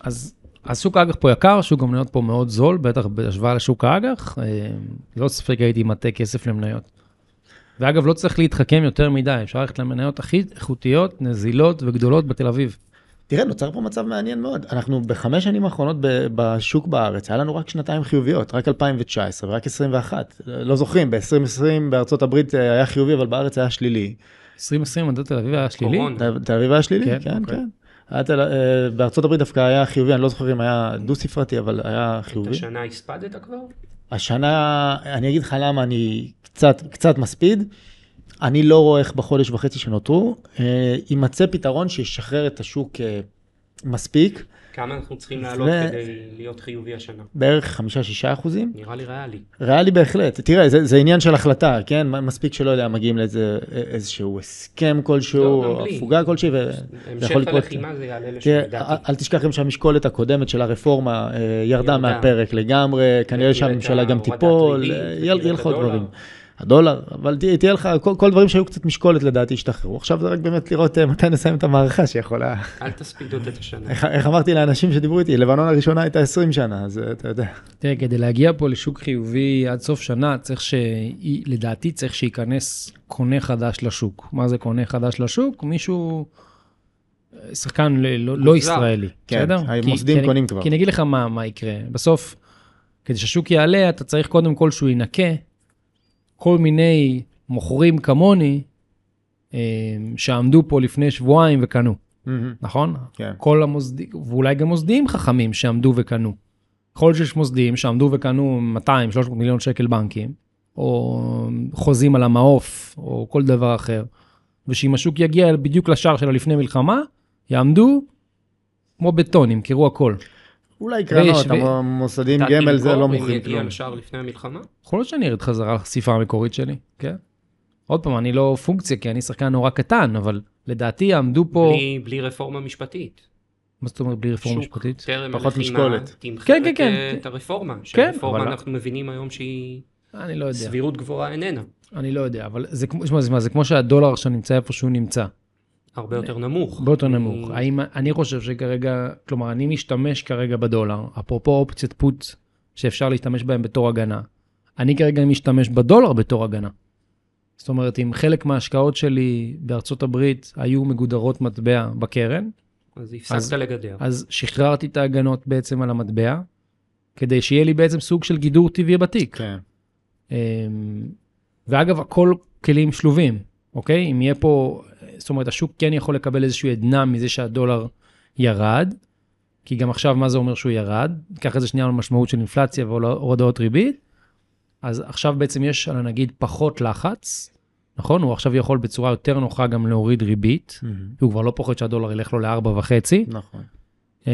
אז, אז שוק האג"ח פה יקר, שוק המניות פה מאוד זול, בטח בהשוואה לשוק האג"ח. אה, ללא ספק הייתי מטה כסף למניות. ואגב, לא צריך להתחכם יותר מדי, אפשר ללכת למניות הכי איכותיות, נזילות וגדולות בתל אביב. תראה, נוצר פה מצב מעניין מאוד. אנחנו בחמש שנים האחרונות ב- בשוק בארץ, היה לנו רק שנתיים חיוביות, רק 2019 ורק 21. לא זוכרים, ב-2020 בארצות הברית אה, היה חיובי, אבל בארץ היה שלילי. 2020 מדד תל אביב היה שלילי. קורונה. תל תל אביב היה שלילי, כן, כן, אה, בארצות הברית דווקא היה חיובי, אני לא זוכר אם היה דו-ספרתי, אבל היה את חיובי. השנה הספדת כבר? השנה, אני אגיד לך למה אני קצת, קצת מספיד. אני לא רואה איך בחודש וחצי שנותרו, אה, יימצא פתרון שישחרר את השוק אה, מספיק, כמה אנחנו צריכים לעלות ו- כדי להיות חיובי השנה? בערך חמישה-שישה אחוזים. נראה לי ריאלי. ריאלי בהחלט. תראה, זה, זה עניין של החלטה, כן? מספיק שלא יודע, מגיעים לאיזה איזשהו הסכם כלשהו, לא. הפוגה כלשהי, וזה המשך יכול לקרות. הלחימה זה יעלה לשם, לדעתי. אל, תשכח גם שהמשקולת הקודמת של הרפורמה אה, ירדה. מהפרק לגמרי, כנראה שהממשלה גם תיפול, אה, יהיה יהיה לך עוד. דברים. הדולר, אבל תה- תהיה לך, כל, כל דברים שהיו קצת משקולת לדעתי השתחררו. עכשיו זה רק באמת לראות אה, מתי נסיים את המערכה שיכולה... אל תספיד עוד את השנה. איך, איך אמרתי לאנשים שדיברו איתי, לבנון הראשונה הייתה 20 שנה, אז אה, אתה יודע. תראה, כדי להגיע פה לשוק חיובי עד סוף שנה, צריך ש... לדעתי צריך שייכנס קונה חדש לשוק. מה זה קונה חדש לשוק? מישהו, אה, שחקן ל- לא, לא. ישראלי, כן, בסדר? המוסדים קונים כבר. כי אני אגיד לך מה, מה יקרה. בסוף, כדי שהשוק יעלה, אתה צריך קודם כל שהוא ינקה כל מיני מוכרים כמוני, אה, שעמדו פה לפני שבועיים וקנו, מהמם, נכון? כן. כל המוסדים, ואולי גם מוסדים חכמים שעמדו וקנו. יכול להיות שיש מוסדים שעמדו וקנו 200-300 מיליון שקל בנקים, או חוזים על המעוף, או כל דבר אחר, ושאם השוק יגיע בדיוק לשער של הלפני מלחמה, יעמדו כמו בטון, ימכרו הכל. אולי קרנות, המוסדים אתה גמל זה תמכור לא אם מוכרים יגיע כלום. לשער לפני המלחמה? יכול להיות שאני ארד חזרה לחשיפה המקורית שלי, כן? עוד פעם, אני לא פונקציה, כי אני שחקן נורא קטן, אבל לדעתי יעמדו פה... בלי- בלי רפורמה משפטית. מה זאת אומרת בלי רפורמה שוק משפטית? טרם פחות הלחימה, משקולת. תמחר כן, כן, את, כן, כן. את הרפורמה. כן, שהרפורמה אבל- אנחנו מבינים היום שהיא אני לא יודע. סבירות גבוהה איננה. אני לא יודע, אבל זה כמו, שמע, זה, מה, זה כמו שהדולר עכשיו נמצא איפה שהוא נמצא, הרבה יותר נמוך. הרבה יותר אני- נמוך. האם, אני חושב שכרגע, כלומר, אני משתמש כרגע בדולר, אפרופו אופציית פוט שאפשר להשתמש בהם בתור הגנה. אני כרגע משתמש בדולר בתור הגנה. זאת אומרת, אם חלק מההשקעות שלי בארצות הברית היו מגודרות מטבע בקרן, אז אז- הפסקת לגדר. אז שחררתי את ההגנות בעצם על המטבע, כדי שיהיה לי בעצם סוג של גידור טבעי בתיק. כן. אמ, ואגב, הכל כלים שלובים, אוקיי? אם יהיה פה, זאת אומרת, השוק כן יכול לקבל איזושהי עדנה מזה שהדולר ירד, כי גם עכשיו, מה זה אומר שהוא ירד? ניקח את זה שנייה למשמעות של אינפלציה והורדות ריבית. אז עכשיו בעצם יש על הנגיד פחות לחץ, נכון? הוא עכשיו יכול בצורה יותר נוחה גם להוריד ריבית, כי הוא כבר לא פוחד שהדולר ילך לו לארבע וחצי. נכון. אמ,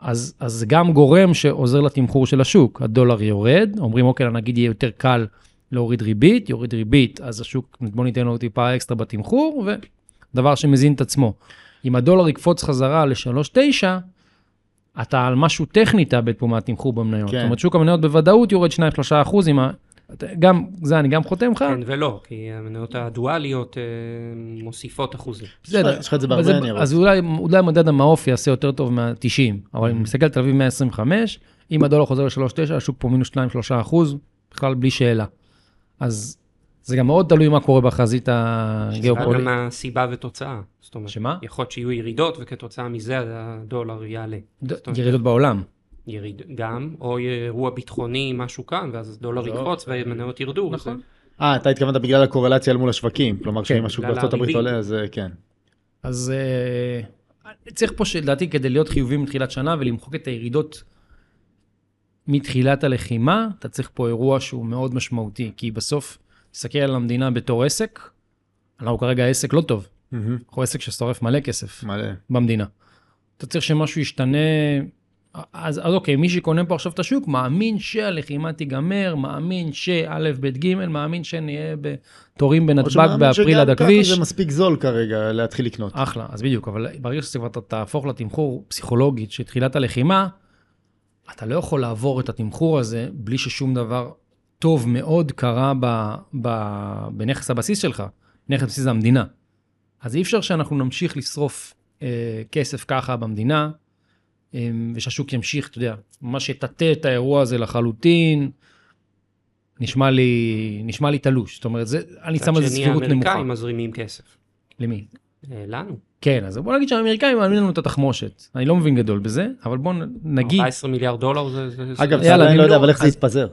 אז, אז זה גם גורם שעוזר לתמחור של השוק. הדולר יורד, אומרים, אוקיי, נגיד יהיה יותר קל להוריד ריבית, יוריד ריבית, אז השוק, בוא ניתן לו טיפה אקסטרה בתמחור, ודבר שמזין את עצמו. אם הדולר יקפוץ חזרה ל-3.9, אתה על משהו טכני תאבד פה מהתמחור במניות. כן. זאת אומרת, שוק המניות בוודאות יורד 2-3 אחוז, עם ה... גם, זה אני גם חותם לך. כן ולא, כי המניות הדואליות אה, מוסיפות אחוזים. בסדר. יש לך את זה בהרבה ניירות. אז אולי, אולי מדד המעוף יעשה יותר טוב מה-90, אבל אם נסתכל על תל אביב 125, אם הדולר חוזר ל-3.9, השוק פה מינוס 2-3 אחוז, בכלל בלי שאלה. אז זה גם מאוד תלוי מה קורה בחזית שזה הגיאופוליטית. גם הסיבה ותוצאה. זאת אומרת, שמה? יכול להיות שיהיו ירידות וכתוצאה מזה הדולר יעלה. זאת אומרת, ירידות בעולם. יריד גם, או אירוע ביטחוני, משהו כאן, ואז דולר לא. יקפוץ ומניות ירדו. נכון. אה, אתה התכוונת בגלל הקורלציה אל מול השווקים. כלומר, כן, שאם השוק בארצות הברית. עולה, אז אה, כן. אז אה, צריך פה שלדעתי כדי להיות חיובי מתחילת שנה ולמחוק את הירידות מתחילת הלחימה, אתה צריך פה אירוע שהוא מאוד משמעותי, כי בסוף, תסתכל על המדינה בתור עסק, אנחנו כרגע עסק לא טוב, מהמם. אנחנו עסק ששורף מלא כסף מלא. במדינה. אתה צריך שמשהו ישתנה, אז, אז אוקיי, מי שקונה פה עכשיו את השוק, מאמין שהלחימה תיגמר, מאמין שא', ב', ג', מאמין שנהיה בתורים או בנתב"ג באפריל עד שגם ככה הכביש. זה מספיק זול כרגע להתחיל לקנות. אחלה, אז בדיוק, אבל ברגע שכבר אתה תהפוך לתמחור פסיכולוגית של תחילת הלחימה, אתה לא יכול לעבור את התמחור הזה בלי ששום דבר טוב מאוד קרה ב, ב, בנכס הבסיס שלך. נכס הבסיס זה המדינה. אז אי אפשר שאנחנו נמשיך לשרוף אה, כסף ככה במדינה, אה, ושהשוק ימשיך, אתה יודע, ממש יטאטא את האירוע הזה לחלוטין. נשמע לי, נשמע לי תלוש, זאת אומרת, זה, אני שם על זה מצד שני, סבירות נמוכה. האמריקאים מזרימים כסף. למי? אה, לנו. כן, אז בוא נגיד שהאמריקאים מאמינים לנו את התחמושת. אני לא מבין גדול בזה, אבל בוא נגיד, 14 מיליארד דולר זה... אגב, אתה עדיין אני לא יודע לא- אבל איך זה יתפזר.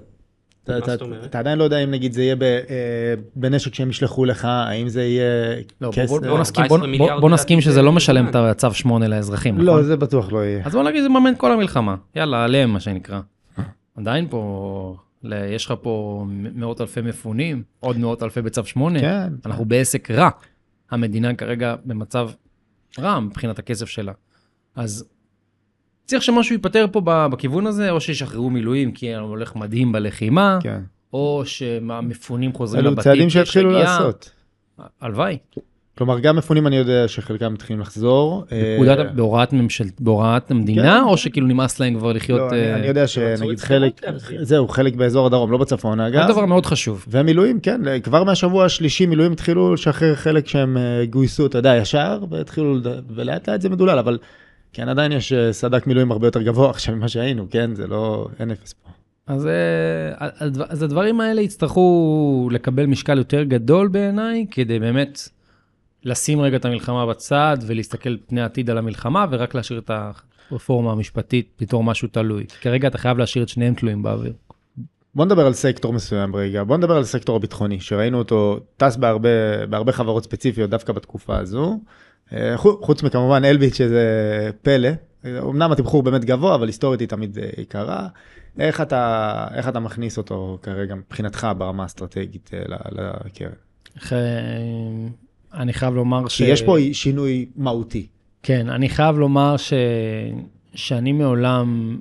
אתה- עדיין לא יודע אם נגיד זה יהיה אה, בנשק שהם ישלחו לך, האם זה יהיה לא, כסף. בוא, בוא, נסכים, 14 בוא, מיליארד בוא, בוא נסכים לדעתי שזה זה לא משלם מזמן. את הצו 8 לאזרחים, נכון? לא, זה בטוח לא יהיה. אז בוא נגיד זה מממן כל המלחמה. יאללה, עליהם מה שנקרא. עדיין פה, יש לך פה מאות אלפי מפונים, עוד מאות אלפי בצו 8. כן. אנחנו בעסק רע. המדינה כרגע במצב רע מבחינת הכסף שלה. אז צריך שמשהו ייפתר פה בכיוון הזה, או שישחררו מילואים כי הולך מדהים בלחימה, כן. או שהמפונים חוזרים אלו לבתים. צעדים כי יש שיתחילו. לעשות. הלוואי. כלומר, גם מפונים אני יודע שחלקם מתחילים לחזור. אה, בפקודת, בהוראת ממשל, בהוראת המדינה, כן. או שכאילו נמאס להם כבר לחיות... לא, אני- אה, אני יודע שנגיד חלק. זהו, חלק באזור הדרום, לא בצפון זה אגב. דבר מאוד חשוב. ומילואים, כן, כבר מהשבוע השלישי מילואים התחילו לשחרר חלק שהם אה, גויסו, אתה יודע, ישר, והתחילו, ולאט לאט זה מדולל, אבל כן, עדיין יש אה, סד"כ מילואים הרבה יותר גבוה [laughs] עכשיו ממה שהיינו, כן, זה לא, אין אפס פה. אז, אה, אז הדברים האלה יצטרכו לקבל משקל יותר גדול בעיניי, כדי באמת לשים רגע את המלחמה בצד ולהסתכל פני עתיד על המלחמה, ורק להשאיר את הרפורמה המשפטית בתור משהו תלוי. כרגע אתה חייב להשאיר את שניהם תלויים באוויר. בוא נדבר על סקטור מסוים רגע, בוא נדבר על הסקטור הביטחוני, שראינו אותו טס בהרבה, בהרבה חברות ספציפיות דווקא בתקופה הזו. אה, חו- חוץ מכמובן אלביט שזה פלא, אמנם התמחור באמת גבוה, אבל היסטורית היא תמיד אה, יקרה. איך אתה, איך אתה מכניס אותו כרגע מבחינתך ברמה האסטרטגית אה, לקרן? אני חייב לומר ש... כי יש פה שינוי מהותי. כן, אני חייב לומר ש... שאני מעולם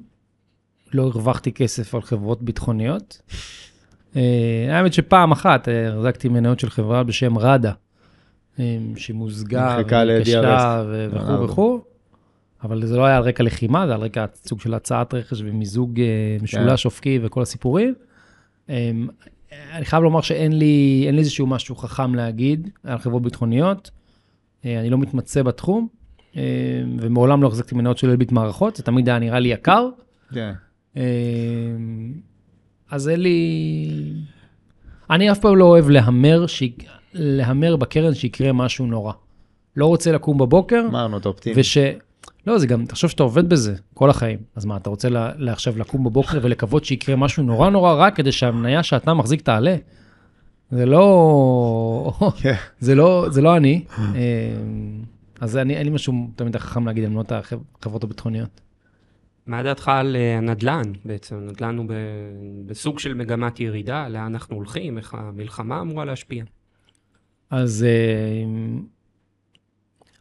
לא הרווחתי כסף על חברות ביטחוניות. אה, האמת שפעם אחת אה, החזקתי מניות של חברה בשם ראדה, שמוזגה נמחקה ל-DRS. ונקשרה ו- אה, וכו' וכו', אבל זה לא היה על רקע לחימה, זה על רקע סוג של הצעת רכש ומיזוג אה, משולש אופקי וכל הסיפורים. אני חייב לומר שאין לי, לי איזשהו משהו חכם להגיד על חברות ביטחוניות. אה, אני לא מתמצא בתחום, אה, ומעולם לא החזקתי מניות של אלביט מערכות, זה תמיד היה נראה לי יקר. כן. אה, אז אין לי... אני אף פעם לא אוהב להמר, ש... להמר בקרן שיקרה משהו נורא. לא רוצה לקום בבוקר, אמרנו את האופטימי. וש... לא, זה גם, תחשוב שאתה עובד בזה כל החיים. אז מה, אתה רוצה לה, עכשיו לקום בבוקר ולקוות שיקרה משהו נורא נורא רע כדי שהמניה שאתה מחזיק תעלה? זה לא... כן. [laughs] זה לא, זה לא אני. אה, אז אני, אין לי משהו תמיד חכם להגיד על מנות החברות הביטחוניות. מה דעתך על אה, הנדל"ן בעצם? הנדל"ן הוא ב- בסוג של מגמת ירידה, לאן אנחנו הולכים, איך המלחמה אמורה להשפיע. אז, אה,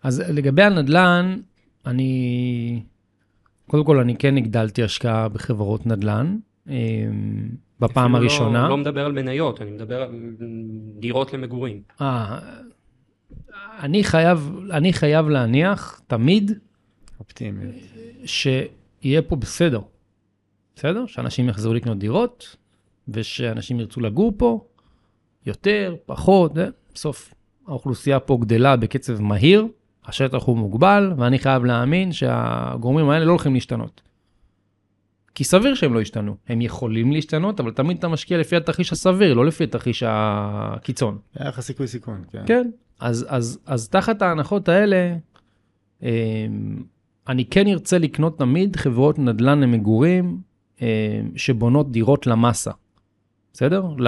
אז לגבי הנדל"ן, אני, קודם כל, אני כן הגדלתי השקעה בחברות נדל"ן, אה, בפעם אפילו הראשונה. לא, לא מדבר על מניות, אני מדבר על דירות למגורים. אה, אני חייב, אני חייב להניח תמיד אופטימי. שיהיה פה בסדר. בסדר? שאנשים יחזרו לקנות דירות, ושאנשים ירצו לגור פה, יותר, פחות, זה, בסוף האוכלוסייה פה גדלה בקצב מהיר, השטח הוא מוגבל, ואני חייב להאמין שהגורמים האלה לא הולכים להשתנות. כי סביר שהם לא ישתנו. הם יכולים להשתנות, אבל תמיד אתה משקיע לפי התרחיש הסביר, לא לפי התרחיש הקיצון. היה לך סיכוי סיכון, כן. כן. אז, אז, אז תחת ההנחות האלה, אמ, אני כן ארצה לקנות תמיד חברות נדל"ן למגורים אה, שבונות דירות למאסה, בסדר? ל...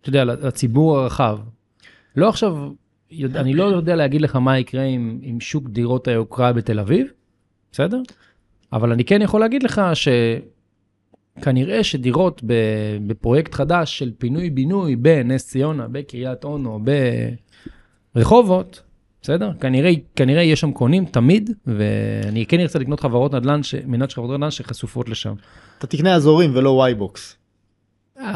אתה יודע, לציבור הרחב. לא עכשיו, יודע, אני לא יודע להגיד לך מה יקרה עם, עם שוק דירות היוקרה בתל אביב, בסדר? אבל אני כן יכול להגיד לך שכנראה שדירות בפרויקט חדש של פינוי-בינוי בנס ציונה, בקריית אונו, ברחובות, בסדר? כנראה, כנראה יש שם קונים תמיד, ואני כן ארצה לקנות חברות נדל"ן, מניות חברות נדל"ן שחשופות לשם. אתה תקנה אזורים ולא YBOX. אה,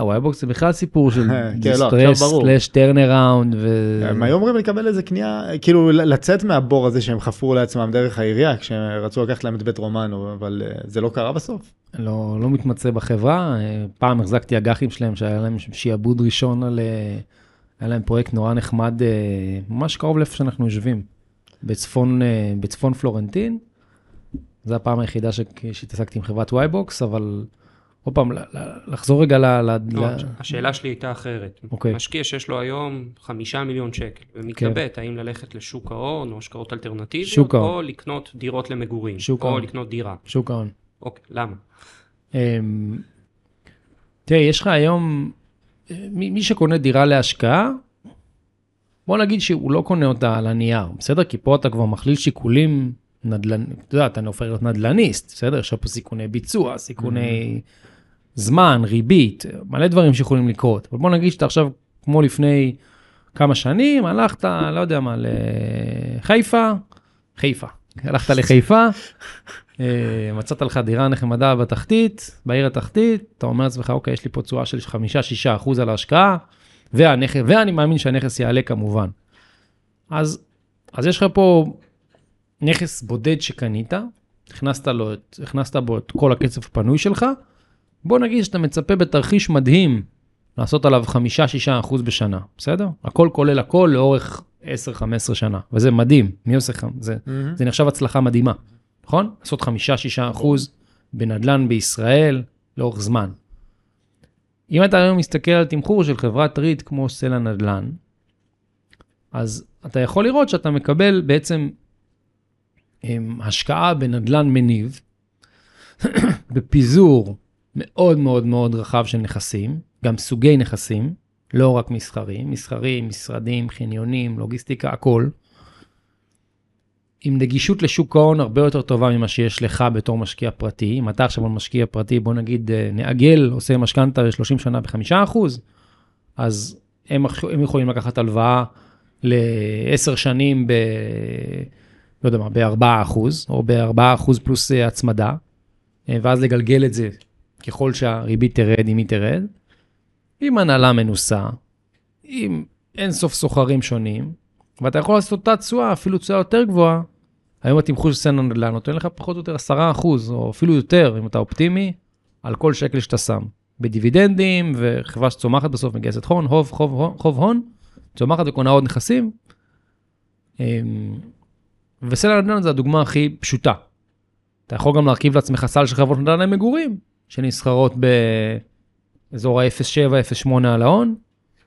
YBOX זה בכלל סיפור של distress, slash turnaround. הם היו אמורים לקבל איזה קנייה, כאילו לצאת מהבור הזה שהם חפרו לעצמם דרך העירייה, כשהם רצו לקחת להם את בית רומנו, אבל אה, זה לא קרה בסוף. לא, לא מתמצא בחברה, אה, פעם החזקתי אג"חים שלהם שהיה להם שיעבוד ראשון על... היה להם פרויקט נורא נחמד, ממש קרוב לאיפה שאנחנו יושבים, בצפון, בצפון פלורנטין. זו הפעם היחידה שהתעסקתי עם חברת YBOX, אבל עוד פעם, לחזור רגע ל... לא, השאלה שלי הייתה אחרת. אוקיי. משקיע שיש לו היום חמישה מיליון שקל, ומתלבט כן. האם ללכת לשוק ההון או השקעות אלטרנטיביות, או לקנות דירות למגורים, או לקנות דירה. שוק ההון. אוקיי, למה? אמ, תראה, יש לך היום, מי שקונה דירה להשקעה, בוא נגיד שהוא לא קונה אותה על הנייר, בסדר? כי פה אתה כבר מכליל שיקולים נדל"ן, אתה יודע, אתה הופך להיות נדל"ניסט, בסדר? יש פה סיכוני ביצוע, סיכוני זמן, ריבית, מלא דברים שיכולים לקרות. אבל בוא נגיד שאתה עכשיו, כמו לפני כמה שנים, הלכת, לא יודע מה, לחיפה, חיפה, הלכת לחיפה, אה, מצאת לך דירה נחמדה בתחתית, בעיר התחתית, אתה אומר לעצמך, אוקיי, יש לי פה תשואה של 5-6 אחוז על ההשקעה, והנכס, ואני מאמין שהנכס יעלה כמובן. אז, אז יש לך פה נכס בודד שקנית, הכנסת, לו, הכנסת בו את כל הכסף הפנוי שלך, בוא נגיד שאתה מצפה בתרחיש מדהים לעשות עליו 5-6% בשנה, בסדר? הכל כולל הכל לאורך 10-15 שנה, וזה מדהים, מי עושה לך? זה, mm-hmm. זה נחשב הצלחה מדהימה, נכון? לעשות 5-6% בנדל"ן בישראל לאורך זמן. אם אתה היום מסתכל על תמחור של חברת REIT כמו סלע נדל"ן, אז אתה יכול לראות שאתה מקבל בעצם השקעה בנדלן מניב, [coughs] בפיזור מאוד מאוד מאוד רחב של נכסים, גם סוגי נכסים, לא רק מסחרים, מסחרים, משרדים, חניונים, לוגיסטיקה, הכל. עם נגישות לשוק ההון הרבה יותר טובה ממה שיש לך בתור משקיע פרטי. אם אתה עכשיו משקיע פרטי, בוא נגיד אה, נעגל, עושה משכנתה ל-30 שנה ב-5%, אז הם, הם יכולים לקחת הלוואה ל-10 שנים ב... לא יודע מה, ב-4% או ב-4% פלוס אה, הצמדה, אה, ואז לגלגל את זה ככל שהריבית תרד, אם היא תרד, עם הנהלה מנוסה, עם אין סוף סוחרים שונים, ואתה יכול לעשות אותה תשואה, אפילו תשואה יותר גבוהה. היום התמחור של סנן נדל"ן נותן לך פחות או יותר 10%, או אפילו יותר, אם אתה אופטימי, על כל שקל שאתה שם. בדיבידנדים, וחברה שצומחת בסוף מגייסת הון, חוב, חוב, חוב הון, צומחת וקונה עוד נכסים. אמ, וסל הנדל"ן זה הדוגמה הכי פשוטה. אתה יכול גם להרכיב לעצמך סל של חברות נדל"ן למגורים, שנסחרות באזור ה-0.7-0.8 על ההון.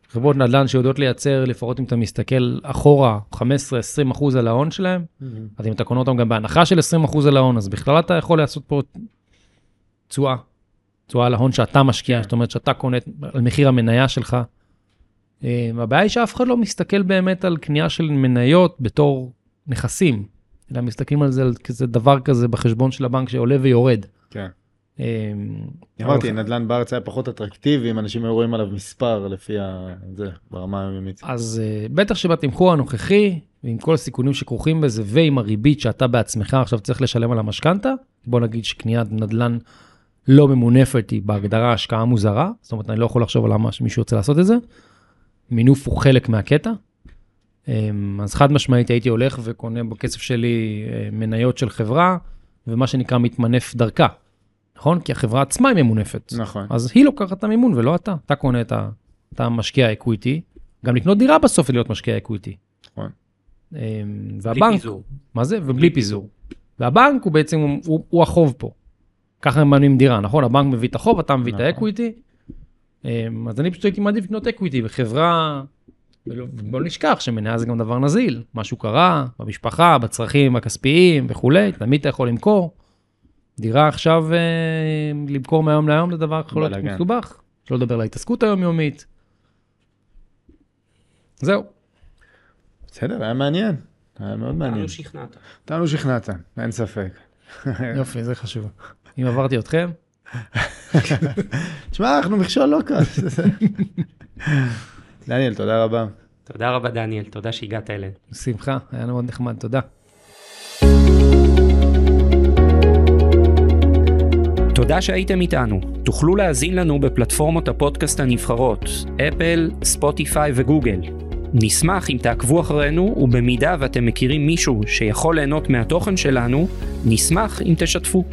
חברות נדל"ן שיודעות לייצר, לפחות אם אתה מסתכל אחורה, 15-20 אחוז על ההון שלהם, mm-hmm. אז אם אתה קונה אותם גם בהנחה של 20 אחוז על ההון, אז בכלל אתה יכול לעשות פה תשואה, תשואה על ההון שאתה משקיע, זאת אומרת שאתה קונה על מחיר המניה שלך. אה, הבעיה היא שאף אחד לא מסתכל באמת על קנייה של מניות בתור נכסים, אלא מסתכלים על זה, כזה דבר כזה בחשבון של הבנק שעולה ויורד. כן. אמ, אמרתי, נדל"ן בארץ היה פחות אטרקטיבי, אם אנשים היו רואים עליו מספר לפי זה, ברמה היומית. אז אה, בטח שבתמחור הנוכחי, ועם כל הסיכונים שכרוכים בזה, ועם הריבית שאתה בעצמך עכשיו צריך לשלם על המשכנתה, בוא נגיד שקניית נדל"ן לא ממונפת היא בהגדרה השקעה מוזרה, זאת אומרת, אני לא יכול לחשוב על למה שמישהו רוצה לעשות את זה. מינוף הוא חלק מהקטע, אמ, אז חד משמעית הייתי הולך וקונה בכסף שלי אה, מניות של חברה, ומה שנקרא מתמנף דרכה, נכון? כי החברה עצמה היא ממונפת. נכון. אז היא לוקחת את המימון ולא אתה. אתה קונה את ה... אתה משקיע equity, גם לקנות דירה בסוף ולהיות משקיע equity. נכון. אמ, והבנק... בלי פיזור. מה זה? ובלי פיזור. והבנק הוא בעצם, הוא, הוא, החוב פה. ככה הם מממנים דירה, נכון? הבנק מביא את החוב, אתה מביא נכון. את ה equity. אמ, אז אני פשוט הייתי מעדיף לקנות אקוויטי בחברה בוא נשכח שמניה זה גם דבר נזיל, משהו קרה במשפחה, בצרכים הכספיים וכולי, תמיד אתה יכול למכור. דירה עכשיו, אה, למכור מהיום להיום זה דבר יכול להיות. מסובך, שלא לדבר על ההתעסקות היומיומית. זהו. בסדר, היה מעניין. היה מאוד מעניין. אותנו שכנעת. אותנו שכנעת, אין ספק. יופי, זה חשוב. אם עברתי אתכם, תשמע, אנחנו מכשול לא קל. דניאל, תודה רבה. תודה רבה דניאל, תודה שהגעת אלינו. בשמחה, היה מאוד נחמד, תודה. תודה שהייתם איתנו. תוכלו להאזין לנו בפלטפורמות הפודקאסט הנבחרות, אפל, ספוטיפיי וגוגל. נשמח אם תעקבו אחרינו, ובמידה ואתם מכירים מישהו שיכול ליהנות מהתוכן שלנו, נשמח אם תשתפו.